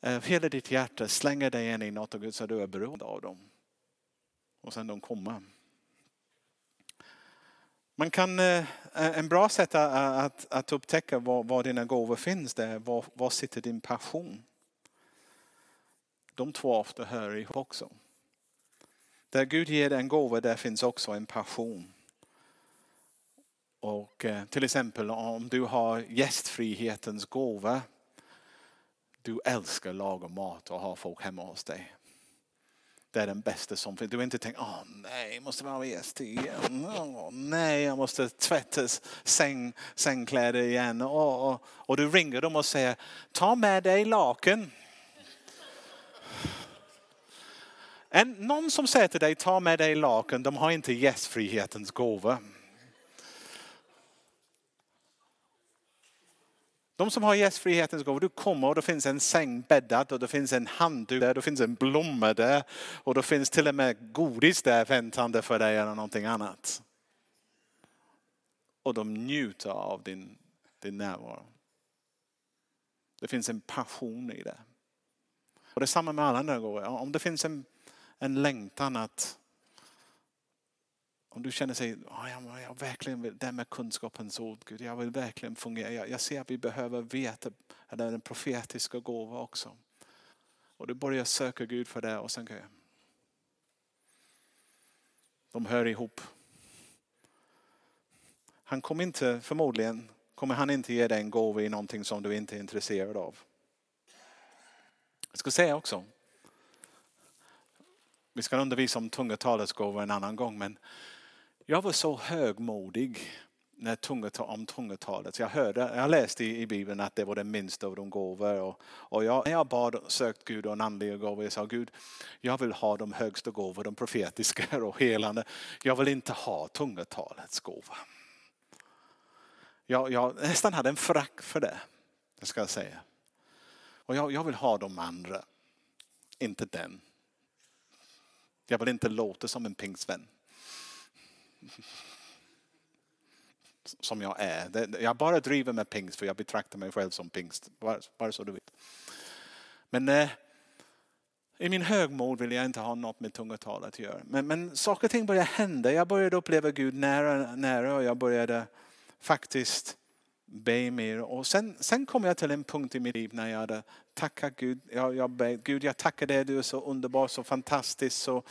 eh, hela ditt hjärta slänger dig in i något och Gud så du är beroende av dem. Och sen de kommer. Man kan, eh, en bra sätt att, att upptäcka var, var dina gåvor finns, där, var, var sitter din passion? De två ofta hör ihop också. Där Gud ger en gåva, där finns också en passion. Och eh, till exempel om du har gästfrihetens gåva. Du älskar att laga mat och ha folk hemma hos dig. Det är den bästa som finns. Du har inte tänkt, åh nej, måste vara rest igen. Åh, nej, jag måste tvätta säng, sängkläder igen. Åh, åh. Och du ringer dem och säger, ta med dig laken. En, någon som säger till dig, ta med dig laken, de har inte gästfrihetens gåva. De som har gästfrihetens gåva, du kommer och det finns en säng bäddad och det finns en handduk där, det finns en blomma där och det finns till och med godis där väntande för dig eller någonting annat. Och de njuter av din, din närvaro. Det finns en passion i det. Och det är samma med alla andra gåvor. Om det finns en, en längtan att om du känner sig, oh, jag, jag verkligen vill, det med kunskapens ord, Gud, jag vill verkligen fungera. Jag, jag ser att vi behöver veta den profetiska gåva också. Och du börjar söka Gud för det och sen kan jag. De hör ihop. Han kommer inte, förmodligen, kommer han inte ge dig en gåva i någonting som du inte är intresserad av. Jag ska säga också, vi ska undervisa om tungotalets gåva en annan gång, men jag var så högmodig när tungetal, om tungotalet. Jag, hörde, jag läste i, i Bibeln att det var den minsta av de gåvor. Och, och jag, när jag bad sökt Gud och en andliga gåvor, jag sa Gud, jag vill ha de högsta gåvor, de profetiska och helande. Jag vill inte ha tungotalets gåva. Jag, jag nästan hade en frack för det, det ska jag säga. Och jag, jag vill ha de andra, inte den. Jag vill inte låta som en pingstvän. Som jag är. Jag bara driver med pingst för jag betraktar mig själv som pingst. Bara, så du vet. Men eh, i min högmod vill jag inte ha något med tungotal att göra. Men, men saker och ting började hända. Jag började uppleva Gud nära, nära och jag började faktiskt be mer. Och sen, sen kom jag till en punkt i mitt liv när jag hade tackat Gud. Jag, jag be, Gud jag tackar dig, du är så underbar, så fantastisk. Så,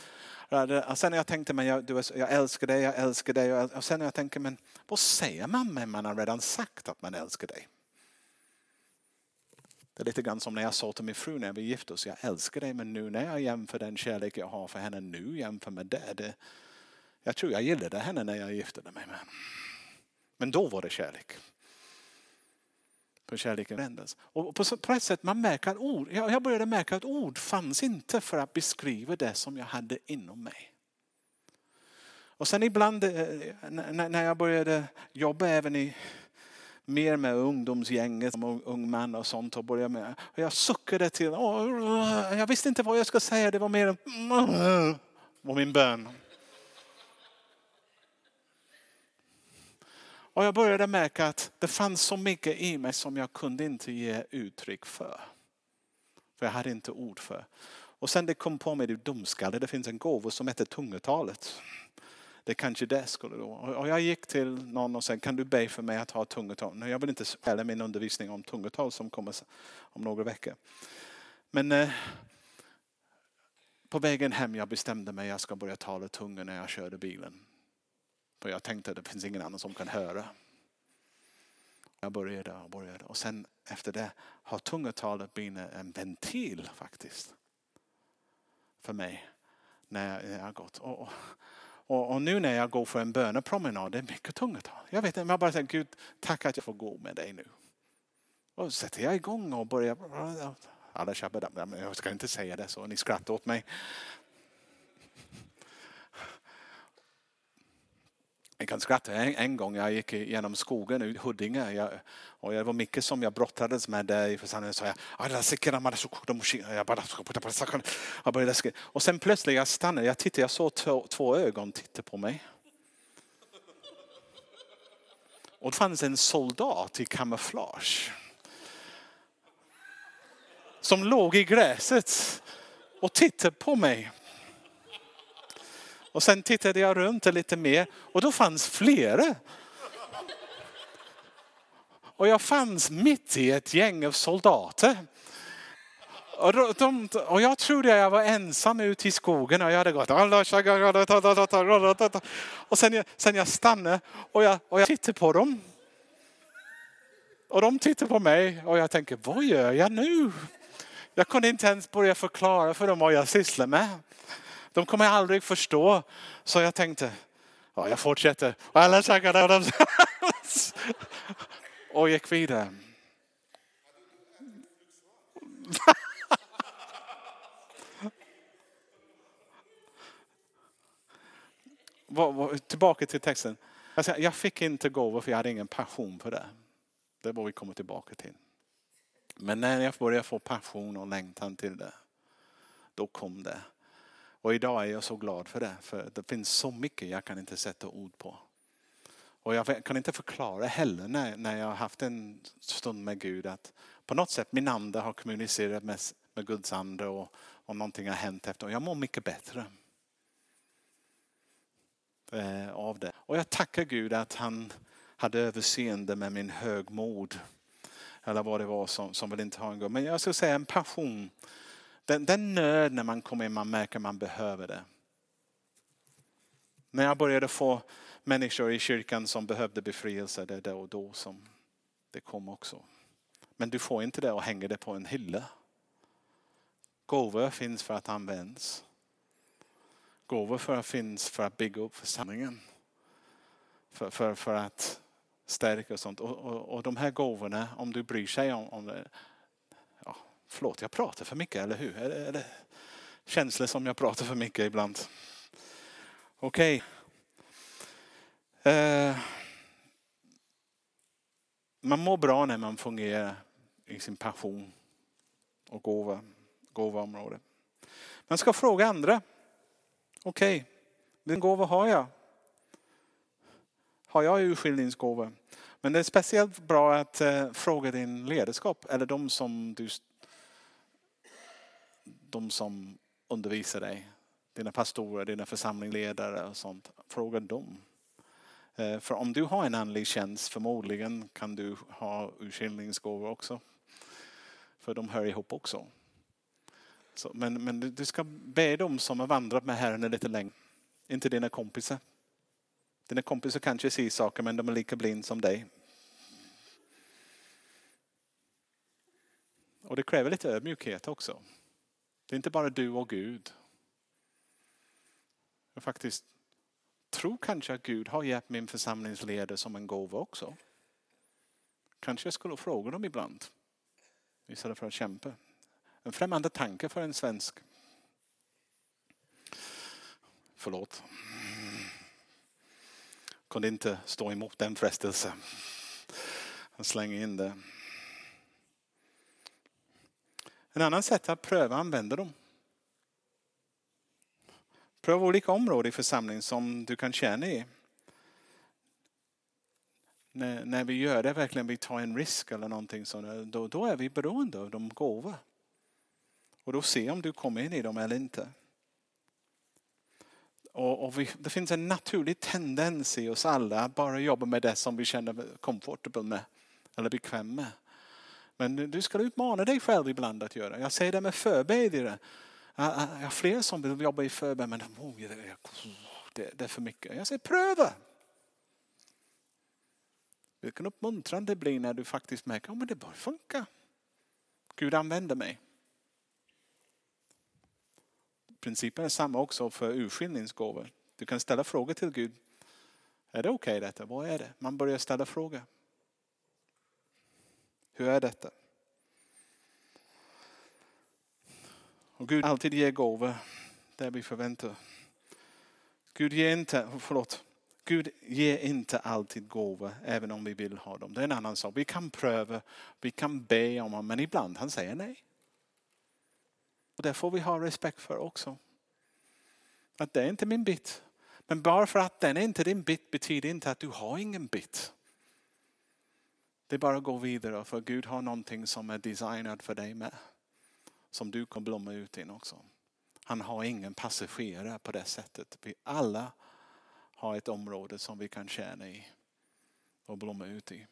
och sen jag tänkte, men jag, du är, jag älskar dig, jag älskar dig. Och sen jag tänker, men vad säger man när man har redan sagt att man älskar dig? Det är lite grann som när jag sa till min fru när vi gifte oss, jag älskar dig men nu när jag jämför den kärlek jag har för henne nu jämför med det, det jag tror jag gillade henne när jag gifte mig med Men då var det kärlek. För kärleken förändras. Och på, på ett sätt man märker att ord, jag började märka att ord fanns inte för att beskriva det som jag hade inom mig. Och sen ibland eh, när jag började jobba även i mer med ungdomsgänget som ung man och sånt och började med. Och jag suckade till, jag visste inte vad jag skulle säga, det var mer var min bön. Och jag började märka att det fanns så mycket i mig som jag kunde inte ge uttryck för. För jag hade inte ord för. Och sen det kom på mig du dumskalle, det finns en gåva som heter tungotalet. Det kanske det skulle då. Och jag gick till någon och sa, kan du be för mig att ha tungotal? Jag vill inte spela min undervisning om tungotal som kommer om några veckor. Men eh, på vägen hem jag bestämde mig att jag ska börja tala tunga när jag körde bilen. För jag tänkte att det finns ingen annan som kan höra. Jag började och började och sen efter det har tungotalet blivit en ventil faktiskt. För mig när jag har gått. Och, och, och, nu när jag går för en bönepromenad, det är mycket tungotal. Jag vet inte, jag bara säger, Gud, tack att jag får gå med dig nu. Och så sätter jag igång och börjar alla jag ska inte säga det så, ni skrattar åt mig. Jag kan skratta en, en gång, jag gick genom skogen i Huddinge jag, och det var mycket som jag brottades med där i församlingen. Så jag, ah, jag började och sen plötsligt jag stannade, jag tittade, jag såg två, två ögon titta på mig. Och det fanns en soldat i kamouflage. Som låg i gräset och tittade på mig. Och sen tittade jag runt lite mer och då fanns flera. Och jag fanns mitt i ett gäng av soldater. Och, de, och jag trodde jag var ensam ute i skogen och jag hade gått. Och sen, jag, sen jag stannade och jag, och jag tittade på dem. Och de tittade på mig och jag tänker, vad gör jag nu? Jag kunde inte ens börja förklara för dem vad jag sysslar med. De kommer aldrig förstå. Så jag tänkte, ja, jag fortsätter. Och gick vidare. tillbaka till texten. Jag fick inte gåvor för jag hade ingen passion för det. Det var vi kommer tillbaka till. Men när jag började få passion och längtan till det, då kom det. Och idag är jag så glad för det, för det finns så mycket jag kan inte sätta ord på. Och jag kan inte förklara heller när, när jag har haft en stund med Gud att på något sätt min ande har kommunicerat med, med Guds ande och, och någonting har hänt efter och jag mår mycket bättre. Eh, av det. Och jag tackar Gud att han hade överseende med min högmod. Eller vad det var som, som vill inte ha en gång. Men jag skulle säga en passion. Den, den nöd när man kommer in, man märker man behöver det. När jag började få människor i kyrkan som behövde befrielse, det är då och då som det kom också. Men du får inte det och hänger det på en hylla. Gåvor finns för att användas. Gåvor för att finns för att bygga upp församlingen. För, för, för att stärka och sånt. Och, och, och de här gåvorna, om du bryr sig om, om det. Förlåt, jag pratar för mycket, eller hur? Är det, är det känslor som jag pratar för mycket ibland? Okej. Okay. Eh, man mår bra när man fungerar i sin passion och gåva, gåvaområde. Man ska fråga andra. Okej, okay, vilken gåva har jag? Har jag urskiljningsgåva? Men det är speciellt bra att eh, fråga din ledarskap eller de som, du, de som undervisar dig. Dina pastorer, dina församlingsledare och sånt. Fråga dem. Eh, för om du har en andlig tjänst förmodligen kan du ha urskiljningsgåvor också. För de hör ihop också. Så, men, men du ska be dem som har vandrat med Herren lite längre. Inte dina kompisar. Dina kompisar kanske ser saker men de är lika blind som dig. Och det kräver lite ödmjukhet också. Det är inte bara du och Gud. Jag faktiskt tror kanske att Gud har gett min församlingsledare som en gåva också. Kanske jag skulle fråga dem ibland. Istället för att kämpa. En främmande tanke för en svensk. Förlåt. Kunde inte stå emot den frestelsen. Jag slänger in det. En annan sätt är att pröva använda dem. Pröva olika områden i församlingen som du kan känna i. När, när vi gör det, verkligen vi tar en risk eller någonting sånt, då, då är vi beroende av de gåvor. Och då se om du kommer in i dem eller inte. Och, och vi, det finns en naturlig tendens i oss alla att bara jobba med det som vi känner comfortable med. Eller bekväm med. Men du ska utmana dig själv ibland att göra. Jag säger det med förbedjare. Jag har fler som vill jobba i förbön men oh, det, det är för mycket. Jag säger pröva. Vilken uppmuntran det blir när du faktiskt märker att oh, det bara funkar. Gud använder mig. Principen är samma också för urskiljningsgåvor. Du kan ställa frågor till Gud. Är det okej okay detta? Vad är det? Man börjar ställa frågor. Hur är detta? Och Gud alltid ger gåvor där vi förväntar. Gud ger inte, förlåt, Gud ger inte alltid gåvor även om vi vill ha dem. Det är en annan sak. Vi kan pröva, vi kan be om dem men ibland han säger nej. Och det får vi ha respekt för också. Att det är inte min bit. Men bara för att den är inte din bit betyder inte att du har ingen bit. Det är bara att gå vidare för Gud har någonting som är designat för dig med. Som du kan blomma ut in också. Han har ingen passagerare på det sättet. Vi alla har ett område som vi kan tjäna i och blomma ut i.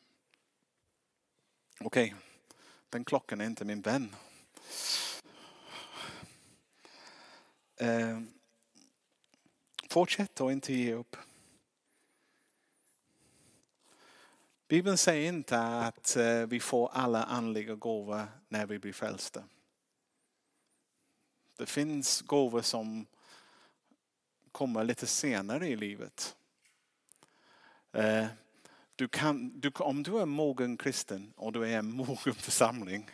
Okej, okay. den klockan är inte min vän. Eh, fortsätt och inte ge upp. Bibeln säger inte att eh, vi får alla andliga gåvor när vi blir frälsta. Det finns gåvor som kommer lite senare i livet. Eh, du kan, du, om du är mogen kristen och du är en mogen församling,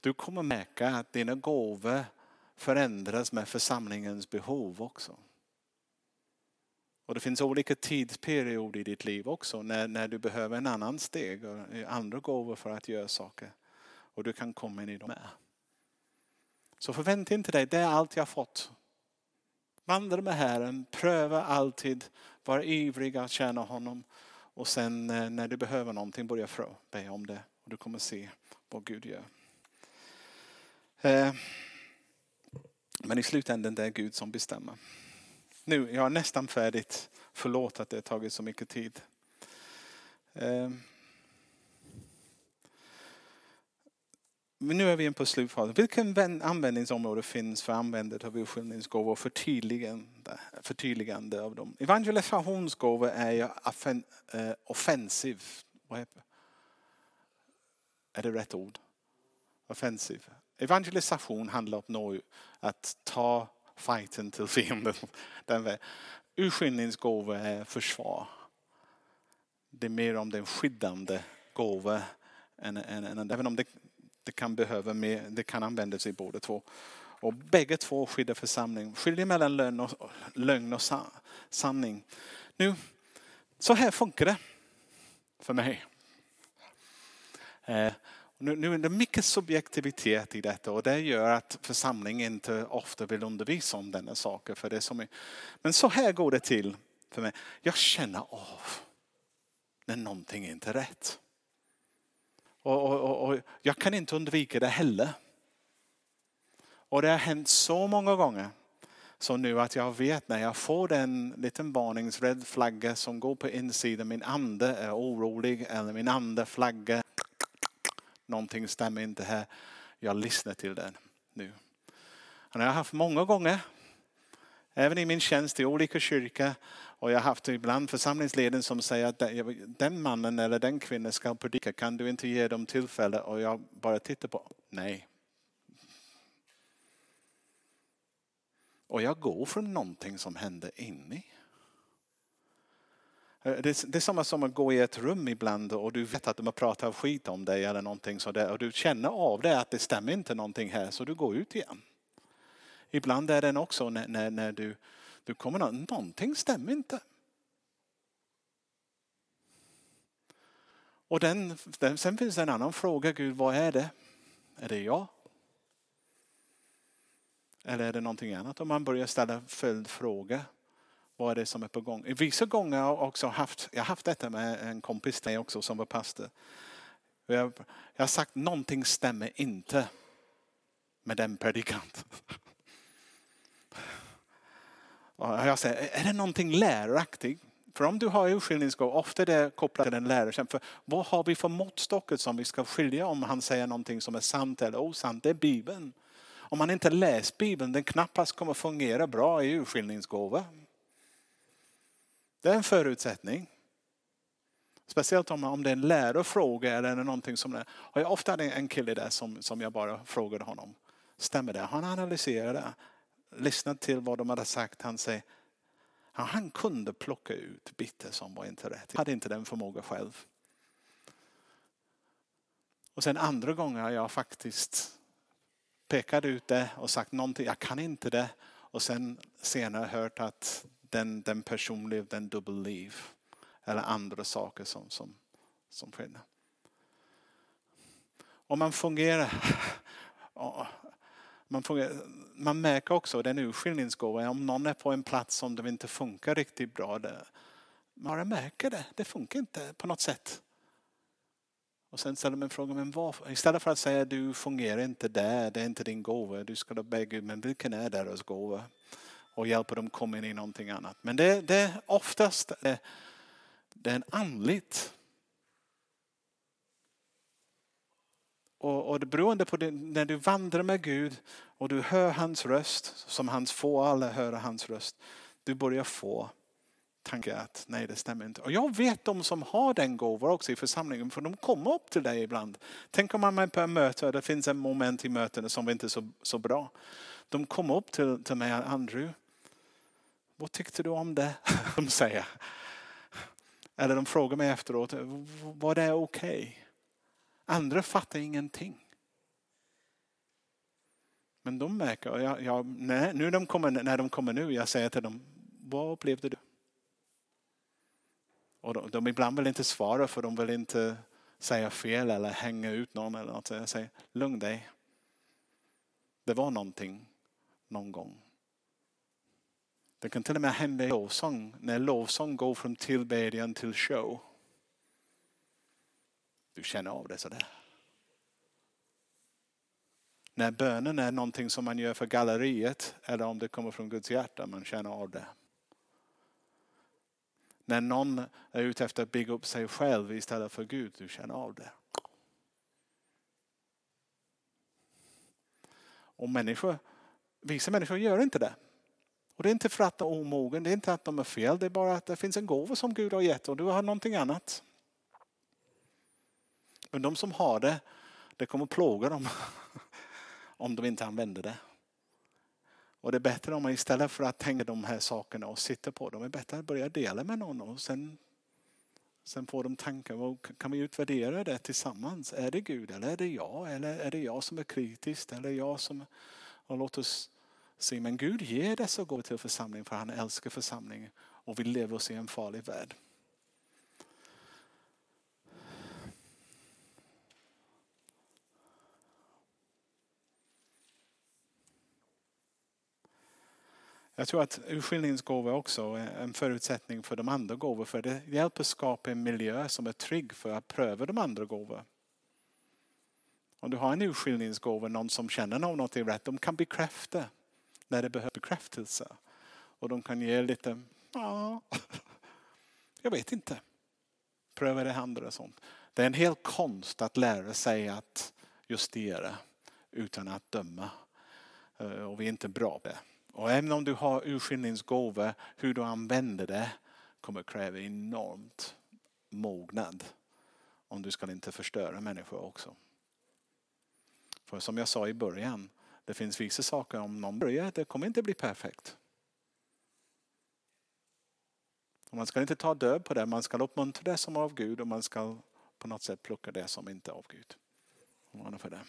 du kommer märka att dina gåvor förändras med församlingens behov också. Och det finns olika tidsperioder i ditt liv också när, när du behöver en annan steg och andra gåvor för att göra saker. Och du kan komma in i dem med. Så förvänta inte dig, det är allt jag fått. Vandra med Herren, pröva alltid, var ivrig att tjäna honom. Och sen eh, när du behöver någonting, börja be om det. Och du kommer se vad Gud gör. Eh, men i slutändan det är Gud som bestämmer. Nu, jag är nästan färdigt. Förlåt att det har tagit så mycket tid. Ehm. Men nu är vi in på slutfasen. Vilken användningsområde finns för användandet av urskiljningsgåvor och förtydligande, förtydligande av dem? Evangelisationsgåvor är ju eh, offensiv. Är det rätt ord? Offensiv. Evangelisation handlar om att ta fighten till fienden. Urskillningsgåva är försvar. Det är mer om den skyddande gåva än, än, än, även om det det kan behöva mer, det kan användas i båda två. Och bägge två skyddar församling. Skiljer mellan lögn och, lögn och sanning. Nu, så här funkar det för mig. Eh, nu, nu är det mycket subjektivitet i detta och det gör att församlingen inte ofta vill undervisa om denna saker. För det som är. Men så här går det till för mig. Jag känner av när någonting är inte är rätt. Och, och, och, jag kan inte undvika det heller. Och det har hänt så många gånger. Så nu att jag vet när jag får den liten varningsrädd flagga som går på insidan, min ande är orolig eller min ande flagga. Någonting stämmer inte här. Jag lyssnar till den nu. Och jag har haft många gånger, även i min tjänst i olika kyrkor, och jag har haft ibland församlingsleden som säger att den mannen eller den kvinnan ska predika. Kan du inte ge dem tillfälle? Och jag bara tittar på, nej. Och jag går från någonting som händer inne. Eh, det är samma som att gå i ett rum ibland och du vet att de har pratat skit om dig eller någonting sådär och du känner av det att det stämmer inte någonting här så du går ut igen. Ibland är det också när, när, när du du kommer någonting stämmer inte. Och den, den, sen finns det en annan fråga, Gud vad är det? Är det jag? Eller är det någonting annat? Om man börjar ställa följdfrågor. Vad är det som är på gång? Vissa gånger har jag också haft, jag haft detta med en kompis till också som var pastor. Jag, jag har sagt någonting stämmer inte med den predikanten. Jag säger, är det någonting läraktigt? För om du har urskiljningsgåva, ofta är det kopplat till en lärare. För vad har vi för måttstocket som vi ska skilja om han säger någonting som är sant eller osant? Det är Bibeln. Om man inte läst Bibeln, den knappast kommer fungera bra i urskiljningsgåva. Det är en förutsättning. Speciellt om, om det är en lärofråga eller någonting som det Och jag ofta hade en kille där som, som jag bara frågade honom. Stämmer det? Han analyserade Lyssnade till vad de hade sagt. Han säger, ja, han kunde plocka ut bitar som var inte rätt. Han hade inte den förmågan själv. Och sen andra gånger har jag faktiskt pekat ut det och sagt någonting, jag kan inte det. Och sen senare hört att den, den personliv, den dubbelliv. Eller andra saker som, som, som skedde. Om man fungerar man, fungerar, man märker också den urskiljningsgåvan. Om någon är på en plats som det inte funkar riktigt bra. Det, man märker det. Det funkar inte på något sätt. Och sen ställer man frågan, men varför? istället för att säga du fungerar inte där, det är inte din gåva. Du ska då be Gud, men vilken är deras gåva? Och hjälper dem komma in i någonting annat. Men det, det är oftast det, det är en andligt Och, och det beroende på det, när du vandrar med Gud och du hör hans röst, som hans få alla höra hans röst. Du börjar få tankar att nej det stämmer inte. Och jag vet de som har den gåvan också i församlingen för de kommer upp till dig ibland. Tänk om man är på ett möte och det finns en moment i mötena som inte är så, så bra. De kommer upp till, till mig, Andrew, vad tyckte du om det? De säger. Eller de frågar mig efteråt, var det okej? Okay? Andra fattar ingenting. Men de märker, jag, jag, när, nu de kommer, när de kommer nu, jag säger till dem, vad upplevde du? Och de, de ibland vill inte svara för de vill inte säga fel eller hänga ut någon eller något. Så jag säger, lugn dig. Det var någonting någon gång. Det kan till och med hända i lovsång, när lovsång går från tillbedjan till show. Du känner av det sådär. När bönen är någonting som man gör för galleriet eller om det kommer från Guds hjärta, man känner av det. När någon är ute efter att bygga upp sig själv istället för Gud, du känner av det. Och människor, vissa människor gör inte det. Och det är inte för att de är omogen, det är inte att de är fel, det är bara att det finns en gåva som Gud har gett och du har någonting annat. Men de som har det, det kommer plåga dem om de inte använder det. Och det är bättre om man istället för att tänka de här sakerna och sitta på dem, är bättre att börja dela med någon och sen, sen får de tankar. Och Kan vi utvärdera det tillsammans? Är det Gud eller är det jag? Eller är det jag som är kritisk? Eller jag som... Och låt oss se, men Gud ger dessa gåvor till församlingen för han älskar församlingen och vi lever oss i en farlig värld. Jag tror att urskiljningsgåvor också är en förutsättning för de andra gåvor. För det hjälper skapa en miljö som är trygg för att pröva de andra gåvor. Om du har en urskiljningsgåva, någon som känner något är rätt, de kan bekräfta när det behövs bekräftelse. Och de kan ge lite, ja, jag vet inte. Pröva det andra och sånt. Det är en hel konst att lära sig att justera utan att döma. Eh, och vi är inte bra på det. Och även om du har urskiljningsgåva, hur du använder det kommer kräva enormt mognad. Om du ska inte förstöra människor också. För som jag sa i början, det finns vissa saker om någon börjar, det kommer inte bli perfekt. Och man ska inte ta död på det, man ska uppmuntra det som är av Gud och man ska på något sätt plocka det som inte är av Gud. För det.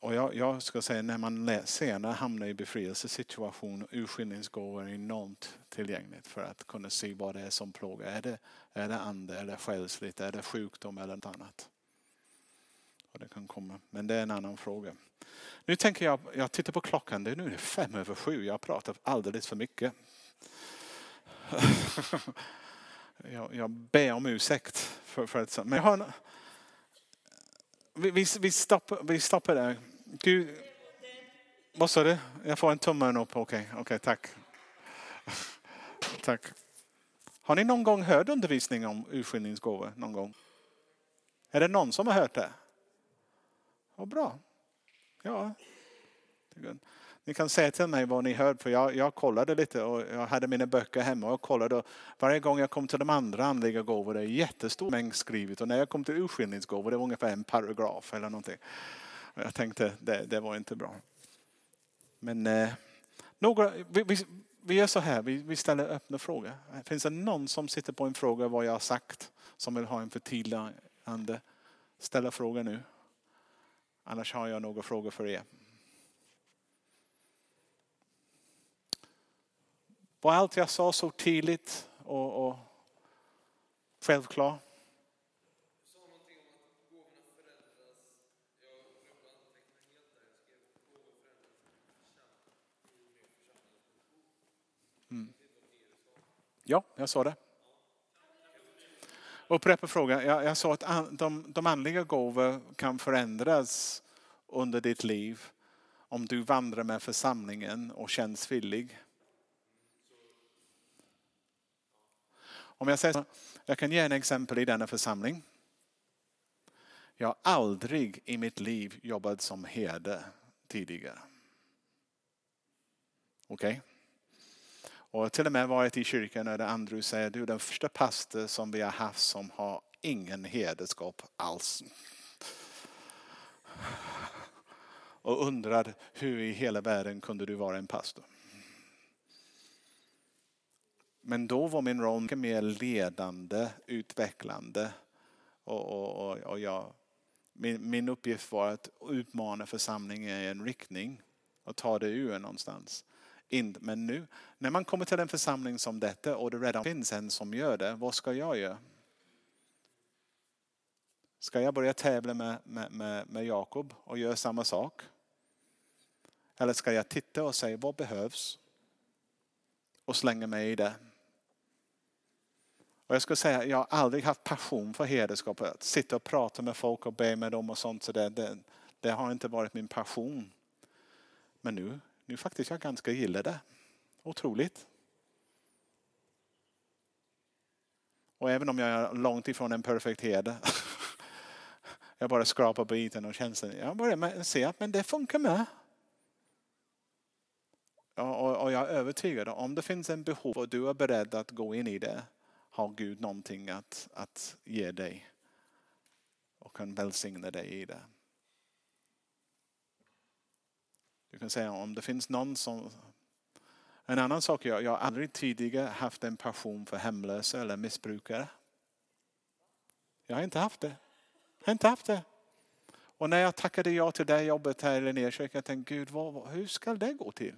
Och jag, jag, ska säga när man senare hamnar i befrielsesituation, urskiljningsgåvor är enormt tillgängligt för att kunna se vad det är som plågar. Är det, är det ande eller själsligt? Är det sjukdom eller något annat? Och det kan komma. Men det är en annan fråga. Nu tänker jag, jag tittar på klockan, det är nu fem över sju. Jag pratar alldeles för mycket. jag, jag ber om ursäkt för, för att, Men jag har, vi, vi, vi, stoppar, vi stoppar där. Gud, vad sa du? Jag får en tumme upp. Okej, okay, okay, tack. tack. Har ni någon gång hört undervisning om urskiljningsgåvor? Någon gång? Är det någon som har hört det? Vad bra. Ja. Ni kan säga till mig vad ni hörde för jag, jag kollade lite och jag hade mina böcker hemma och kollade. Och varje gång jag kom till de andra andliga gåvor det är jättestor mängd skrivet och när jag kom till urskiljningsgåvor det var ungefär en paragraf eller någonting. Och jag tänkte det, det var inte bra. Men eh, några, vi, vi, vi gör så här, vi, vi ställer öppna frågor. Finns det någon som sitter på en fråga vad jag har sagt som vill ha en förtydligande? Ställa fråga nu. Annars har jag några frågor för er. Var allt jag sa så tydligt och, och självklart? Mm. Ja, jag sa det. Upprepa frågan. Jag, jag sa att de, de andliga gåvor kan förändras under ditt liv om du vandrar med församlingen och känns villig. Om jag säger så, jag kan ge en exempel i denna församling. Jag har aldrig i mitt liv jobbat som herde tidigare. Okej? Okay? Och till och med varit i kyrkan när Andrew säger du är den första pastor som vi har haft som har ingen hederskap alls. Och undrar hur i hela världen kunde du vara en pastor? Men då var min roll mycket mer ledande, utvecklande. Och, och, och, och jag, min, min uppgift var att utmana församlingen i en riktning och ta det ur någonstans. In, men nu, när man kommer till en församling som detta och det redan finns en som gör det, vad ska jag göra? Ska jag börja tävla med, med, med, med Jakob och göra samma sak? Eller ska jag titta och säga vad behövs? Och slänga mig i det. Och jag skulle säga, jag har aldrig haft passion för herdeskap. Att sitta och prata med folk och be med dem och sånt. Så det, det, det har inte varit min passion. Men nu, nu faktiskt jag ganska gillar det. Otroligt. Och även om jag är långt ifrån en perfekt herde. Jag bara skrapar på ytan och känslan. Jag börjar se att men det funkar med. Och, och jag är övertygad om det finns en behov och du är beredd att gå in i det har Gud någonting att, att ge dig och kan välsigna dig i det. Du kan säga om det finns någon som... En annan sak, jag, jag har aldrig tidigare haft en passion för hemlösa eller missbrukare. Jag har inte haft det. Jag har inte haft det. Och när jag tackade ja till det jobbet här i Linnékyrkan, jag tänkte Gud, vad, hur ska det gå till?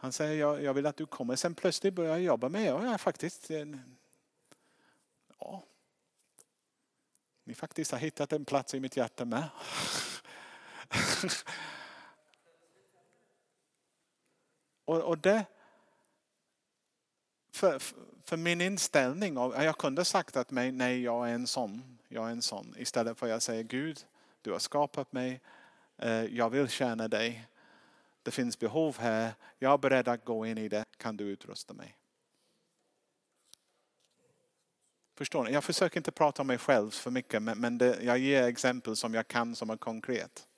Han säger, jag, jag vill att du kommer. Sen plötsligt börjar jag jobba med, ja, jag faktiskt, ja. Ni faktiskt har hittat en plats i mitt hjärta med. och, och det, för, för min inställning, jag kunde sagt att mig, nej jag är en sån, jag är en sån. Istället för att jag säger Gud, du har skapat mig, eh, jag vill tjäna dig. Det finns behov här, jag är beredd att gå in i det, kan du utrusta mig? Förstår ni? Jag försöker inte prata om mig själv för mycket men det, jag ger exempel som jag kan som är konkret.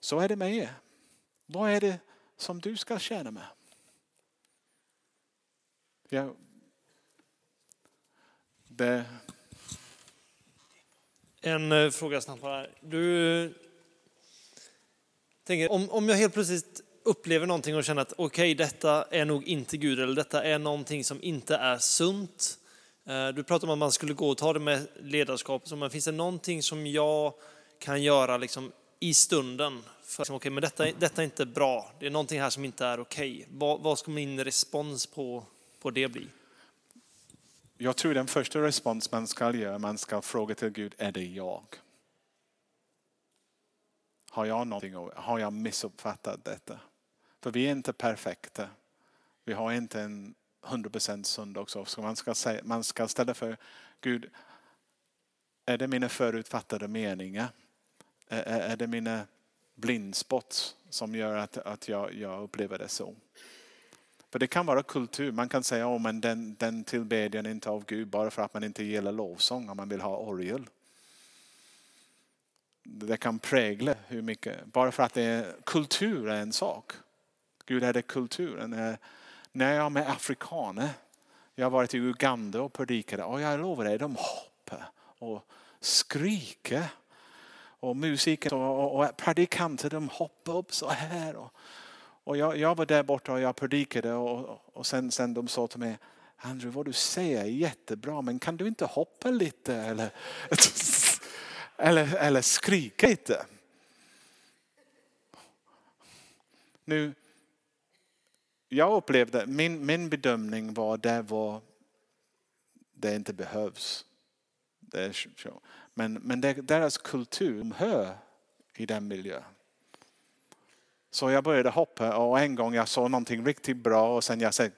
Så är det med er. Vad är det som du ska tjäna med? Jag, Det... En eh, fråga snabbt bara. Du eh, tänker, om, om jag helt plötsligt upplever någonting och känner att okej, okay, detta är nog inte Gud eller detta är någonting som inte är sunt. Eh, du pratar om att man skulle gå och ta det med ledarskap. Men finns det någonting som jag kan göra liksom i stunden för liksom, okay, men detta, detta är inte bra, det är någonting här som inte är okej. Okay. Vad, vad ska min respons på, på det bli? Jag tror den första respons man ska göra, man ska fråga till Gud, är det jag? Har jag någonting, har jag missuppfattat detta? För vi är inte perfekta. Vi har inte en 100% sund också. Så man ska, säga, man ska ställa för Gud, är det mina förutfattade meningar? Är, är det mina blindspots som gör att, att jag, jag upplever det så. För det kan vara kultur. Man kan säga att oh, den, den tillbedjan är inte av Gud bara för att man inte gillar lovsång och man vill ha orgel. Det kan prägla hur mycket, bara för att det är, kultur är en sak. Gud är det kulturen. När jag är med afrikaner, jag har varit i Uganda och predikat och jag lovar dig, de hoppar och skriker och musiken och, och predikanter de hoppar upp så här. Och, och jag, jag, var där borta och jag predikade och, och sen, sen de sa till mig Andrew vad du säger är jättebra men kan du inte hoppa lite eller, eller, eller skrika lite? Nu, jag upplevde, min, min bedömning var det var det inte behövs. Det är, men, men deras kultur de hör i den miljön. Så jag började hoppa och en gång jag såg någonting riktigt bra och sen jag sa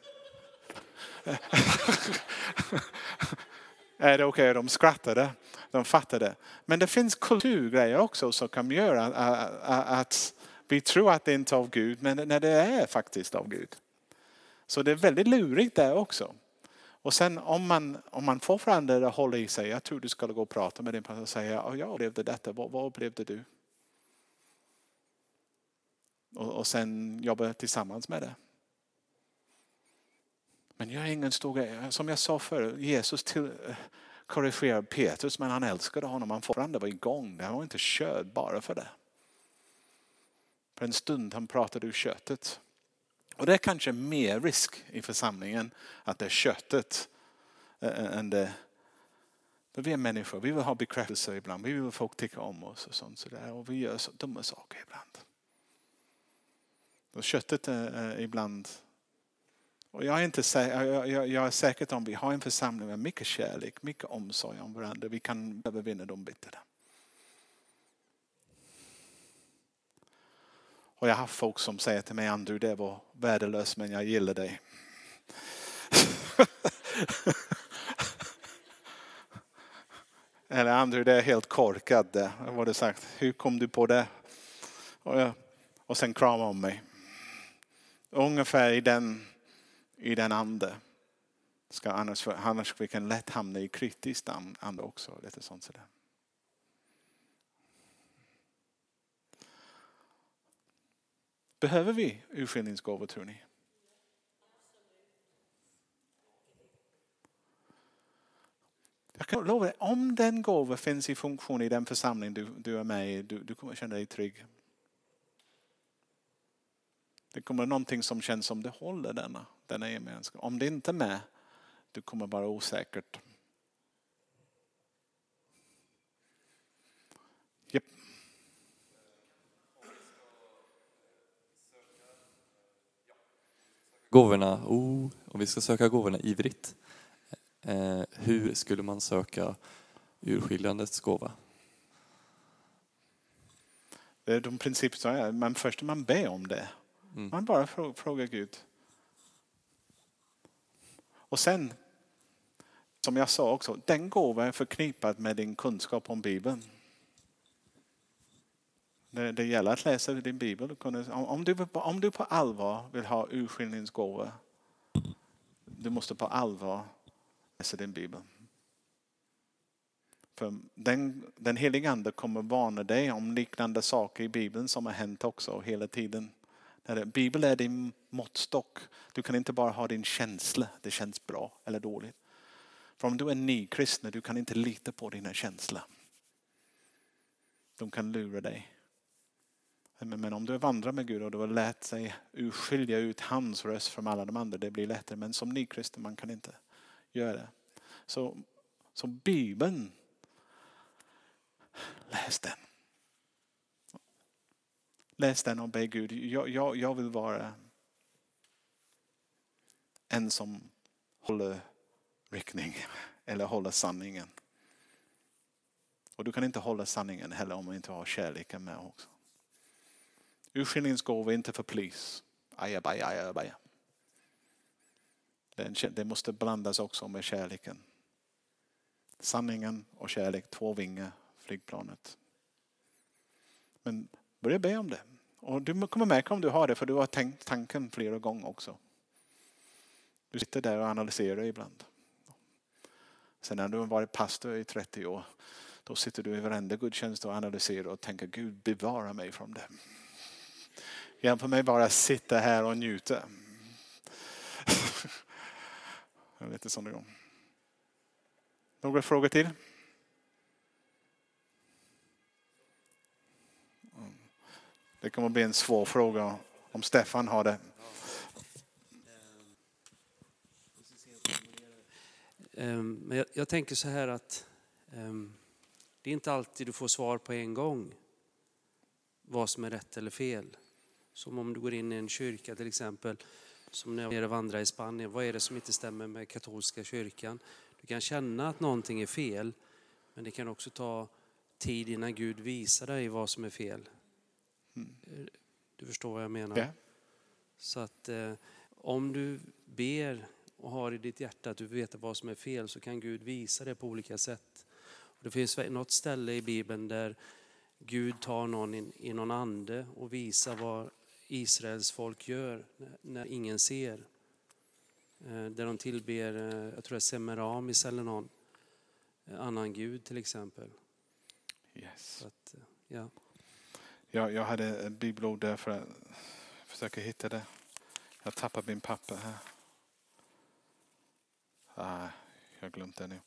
är det okej? Okay? De skrattade. De fattade. Men det finns kulturgrejer också som kan göra att vi tror att det inte är av Gud men när det är faktiskt av Gud. Så det är väldigt lurigt där också. Och sen om man, om man får varandra att hålla i sig, jag tror du ska gå och prata med din pastor och säga, oh, jag upplevde detta, vad, vad upplevde du? Och, och sen jobba tillsammans med det. Men jag är ingen stor grej. Som jag sa förut, Jesus till, eh, korrigerar Petrus men han älskade honom. Han fortfarande var igång. Han var inte körd bara för det. För en stund han pratade ur köttet. Och det är kanske mer risk i församlingen att det är köttet eh, eh, än det, Men vi är människor, vi vill ha bekräftelse ibland. Vi vill folk tycka om oss och sånt. Så där. Och vi gör så dumma saker ibland. Då köttet är, är ibland... Och jag, är inte säker, jag, jag, är säker om vi har en församling med mycket kärlek, mycket omsorg om varandra. Vi kan övervinna de bitarna. Och jag har haft folk som säger till mig, Andrew, det var värdelöst men jag gillar dig. Eller Andrew, det är helt korkat det. Vad sagt. Hur kom du på det? Och, jag, och sen krama om mig. Ungefär i den, i den ande. Ska annars, annars vi kan lätt hamna i kritiskt ande också. Lite sånt sådär. Behöver vi urskiljningsgåvor tror ni? Jag kan lova dig, om den gåvan finns i funktion i den församling du, du är med i, du, du kommer känna dig trygg. Det kommer någonting som känns som det håller denna, denna gemenskap. Om det inte är med, du kommer vara osäkert. Yep. Gåvorna, oh, om vi ska söka gåvorna ivrigt. Eh, hur skulle man söka urskiljandets gåva? Det är de principer som är, men först man ber om det. Mm. Man bara frågar Gud. Och sen, som jag sa också, den gåvan är förknippad med din kunskap om Bibeln. Det, det gäller att läsa din bibel. Om du, om du på allvar vill ha urskiljningsgåva, du måste på allvar läsa din bibel. För den, den heliga ande kommer varna dig om liknande saker i bibeln som har hänt också hela tiden. Bibeln är din måttstock. Du kan inte bara ha din känsla, det känns bra eller dåligt. För om du är nykristen, du kan inte lita på dina känslor. De kan lura dig. Men om du vandrar med Gud och du har lärt sig urskilja ut hans röst från alla de andra, det blir lättare. Men som nykristen, man kan inte göra det. Så, så Bibeln, läs den. Läs den och be Gud, jag, jag, jag vill vara en som håller riktning eller håller sanningen. Och du kan inte hålla sanningen heller om du inte har kärleken med också. Urskiljningsgåva är inte för plis. Ajabaja, ajabaja. Det måste blandas också med kärleken. Sanningen och kärlek, två vingar, flygplanet. Men börja be om det. Och du kommer märka om du har det, för du har tänkt tanken flera gånger också. Du sitter där och analyserar ibland. Sen när du har varit pastor i 30 år, då sitter du i varenda gudstjänst och analyserar och tänker Gud bevara mig från det. Hjälp mig bara sitta här och njuta. Lite sån gång. Några frågor till? Det kommer att bli en svår fråga om Stefan har det. Ehm, men jag, jag tänker så här att um, det är inte alltid du får svar på en gång vad som är rätt eller fel. Som om du går in i en kyrka till exempel, som när jag nere vandrar i Spanien. Vad är det som inte stämmer med katolska kyrkan? Du kan känna att någonting är fel, men det kan också ta tid innan Gud visar dig vad som är fel. Mm. Du förstår vad jag menar? Yeah. Så att eh, om du ber och har i ditt hjärta att du vet vad som är fel så kan Gud visa det på olika sätt. Det finns något ställe i Bibeln där Gud tar någon i, i någon ande och visar vad Israels folk gör när ingen ser. Eh, där de tillber, eh, jag tror det är Semiramis eller någon eh, annan gud till exempel. Yes. Att, ja jag, jag hade ett bibelord där för att försöka hitta det. Jag tappar min papper här. Ah, jag har glömt det nu.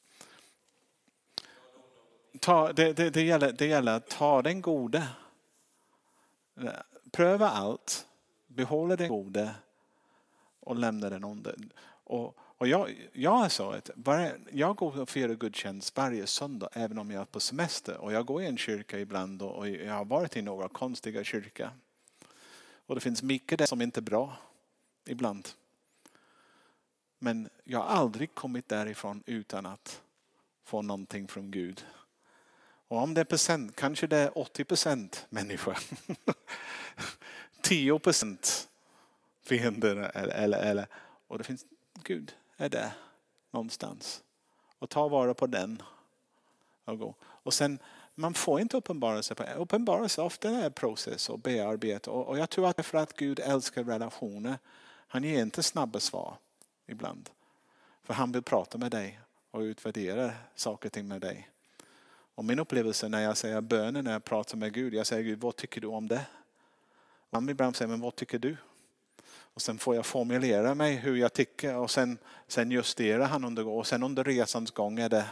Ta, det, det, det, gäller, det gäller att ta den gode pröva allt, behålla den gode och lämna den onde. Och, och jag, jag är att jag går och firar gudstjänst varje söndag även om jag är på semester. Och jag går i en kyrka ibland och, och jag har varit i några konstiga kyrkor. Och det finns mycket där som inte är bra ibland. Men jag har aldrig kommit därifrån utan att få någonting från Gud. Och om det är procent, kanske det är 80 procent människor. 10 procent fiender. Eller, eller, eller, och det finns, Gud är där någonstans. Och ta vara på den. Och, gå. och sen, man får inte uppenbarelse. Uppenbarelse ofta är en process och bearbeta. Och, jag tror att det är för att Gud älskar relationer. Han ger inte snabba svar ibland. För han vill prata med dig och utvärdera saker och ting med dig. Och min upplevelse när jag säger bönen, när jag pratar med Gud, jag säger Gud, vad tycker du om det? Han ibland säger, men vad tycker du? Och sen får jag formulera mig hur jag tycker och sen, sen justerar han under och sen under resans gång är det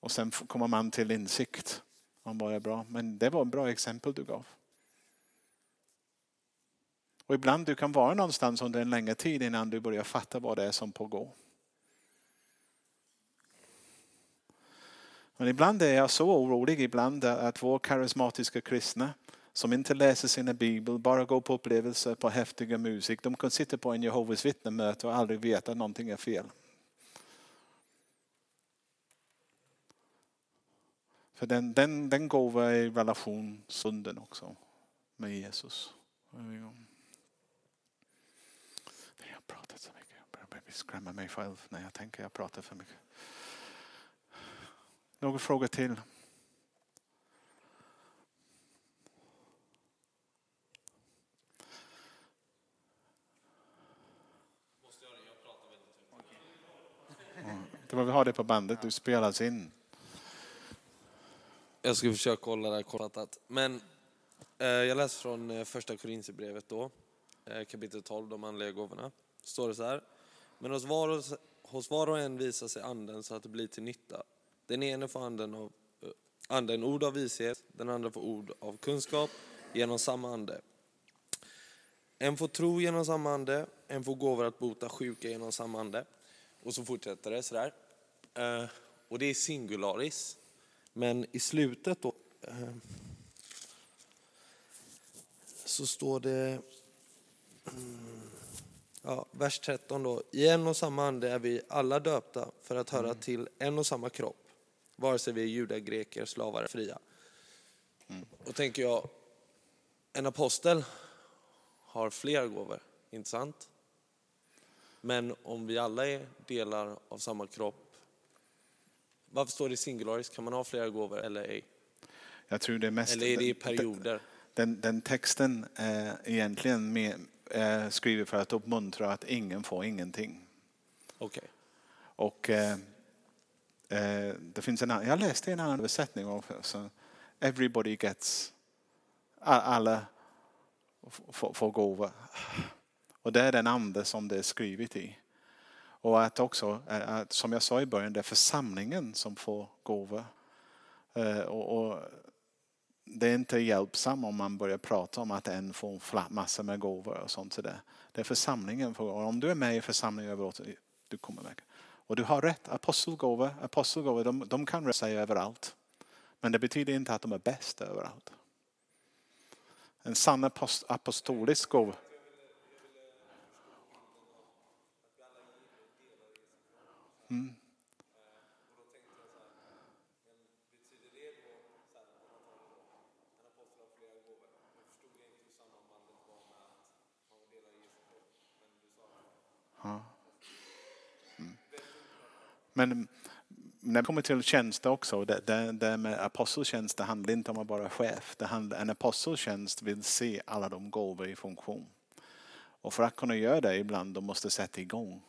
och sen kommer man till insikt om vad är bra. Men det var ett bra exempel du gav. Och ibland du kan vara någonstans under en längre tid innan du börjar fatta vad det är som pågår. Men ibland är jag så orolig ibland att vår karismatiska kristna som inte läser sina bibel, bara går på upplevelser på häftiga musik. De kan sitta på en Jehovas vittnemöte och aldrig veta att någonting är fel. För den, den, den gåva i relation sunden också med Jesus. Jag har pratat så mycket. Jag börjar skrämma mig själv när jag tänker att jag pratar för mycket. Några frågor till? Det var vi har det på bandet, du spelas in. Jag ska försöka hålla det här kortfattat. Men eh, jag läser från eh, första Korinthierbrevet då, eh, kapitel 12, de andliga gåvorna. Står det så här. Men hos var, och, hos var och en visar sig anden så att det blir till nytta. Den ene får anden, av, eh, anden ord av vishet, den andra får ord av kunskap genom samma ande. En får tro genom samma ande, en får gåvor att bota sjuka genom samma ande. Och så fortsätter det sådär. Eh, och det är singularis. Men i slutet då eh, så står det, mm, ja, vers 13 då. I en och samma ande är vi alla döpta för att höra till en och samma kropp. Vare sig vi är judar, greker, slavar, fria. Och tänker jag, en apostel har fler gåvor, inte sant? Men om vi alla är delar av samma kropp, varför står det singularis? Kan man ha flera gåvor eller ej? Jag tror det är mest... Eller är det i perioder? Den, den texten är egentligen med, är skriven för att uppmuntra att ingen får ingenting. Okej. Och eh, eh, det finns en annan, jag läste en annan översättning. Så everybody gets, alla får, får gåvor. Och det är den ande som det är skrivet i. Och att också, eh, att, som jag sa i början, det är församlingen som får gåvor. Eh, och, och, det är inte hjälpsamt om man börjar prata om att en får massor med gåvor och sånt. Så det, det är församlingen. Och om du är med i församlingen överallt, du kommer med. Och du har rätt, apostelgåvor, apostelgåvor de, de kan röra sig överallt. Men det betyder inte att de är bäst överallt. En sann apostolisk gåva Mm. Ja. Mm. Men när det kommer till tjänster också, det, det, det med aposteltjänst det handlar inte om att vara chef. Det handlar, en aposteltjänst vill se alla de gåvor i funktion. Och för att kunna göra det ibland, de måste sätta igång.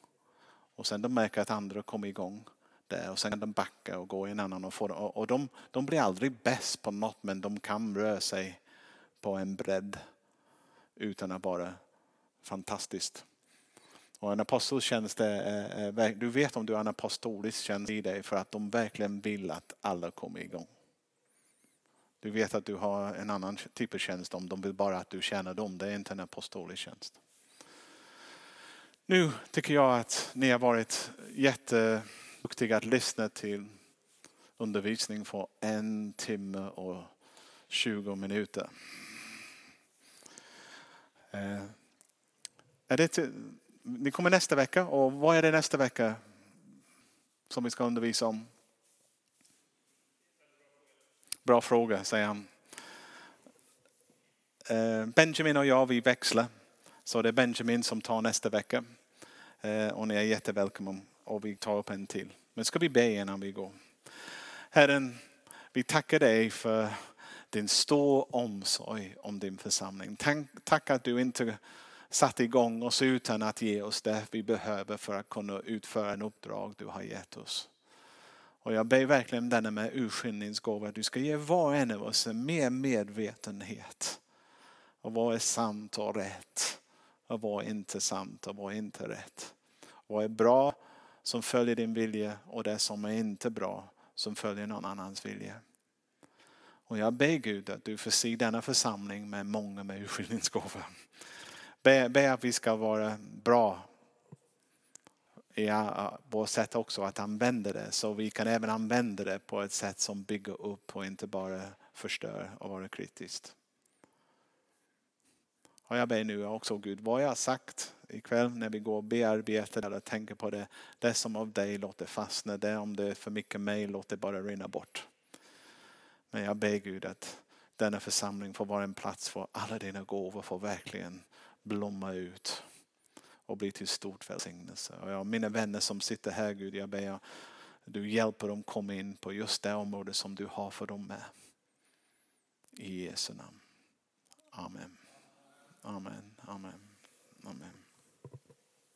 Och sen de märker att andra kommer igång där och sen kan de backa och gå i en annan och få det. Och de, de blir aldrig bäst på något men de kan röra sig på en bredd utan att vara fantastiskt. Och en aposteltjänst är, eh, eh, du vet om du har en apostolisk tjänst i dig för att de verkligen vill att alla kommer igång. Du vet att du har en annan typ av tjänst om de vill bara att du tjänar dem. Det är inte en apostolisk tjänst. Nu tycker jag att ni har varit jätteduktiga att lyssna till undervisning för en timme och 20 minuter. Eh, är det till, ni kommer nästa vecka och vad är det nästa vecka som vi ska undervisa om? Bra fråga, säger han. Eh, Benjamin och jag, vi växlar. Så det är Benjamin som tar nästa vecka. Eh, och ni är jättevälkomna och vi tar upp en till. Men ska vi be innan vi går? Herren, vi tackar dig för din stor omsorg om din församling. Tack att du inte satte igång oss utan att ge oss det vi behöver för att kunna utföra en uppdrag du har gett oss. Och jag ber verkligen denna med urskiljningsgåva. Du ska ge var och en av oss en mer medvetenhet. Och vad är sant och rätt? Och vad är inte sant och vad är inte rätt? Vad är bra som följer din vilja och det som är inte bra som följer någon annans vilja. Och jag ber Gud att du förser denna församling med många med urskiljningsgåvor. Be, be att vi ska vara bra i eh, vårt sätt också att använda det så vi kan även använda det på ett sätt som bygger upp och inte bara förstör och vara kritiskt. Och jag ber nu också Gud, vad jag har sagt ikväll när vi går och bearbetar eller tänker på det. Det som av dig låter fastna, det om det är för mycket mig, låt det bara rinna bort. Men jag ber Gud att denna församling får vara en plats för alla dina gåvor får verkligen blomma ut och bli till stort välsignelse. Och jag, mina vänner som sitter här Gud, jag ber att du hjälper dem komma in på just det område som du har för dem med. I Jesu namn. Amen. Amen. Amen. Amen.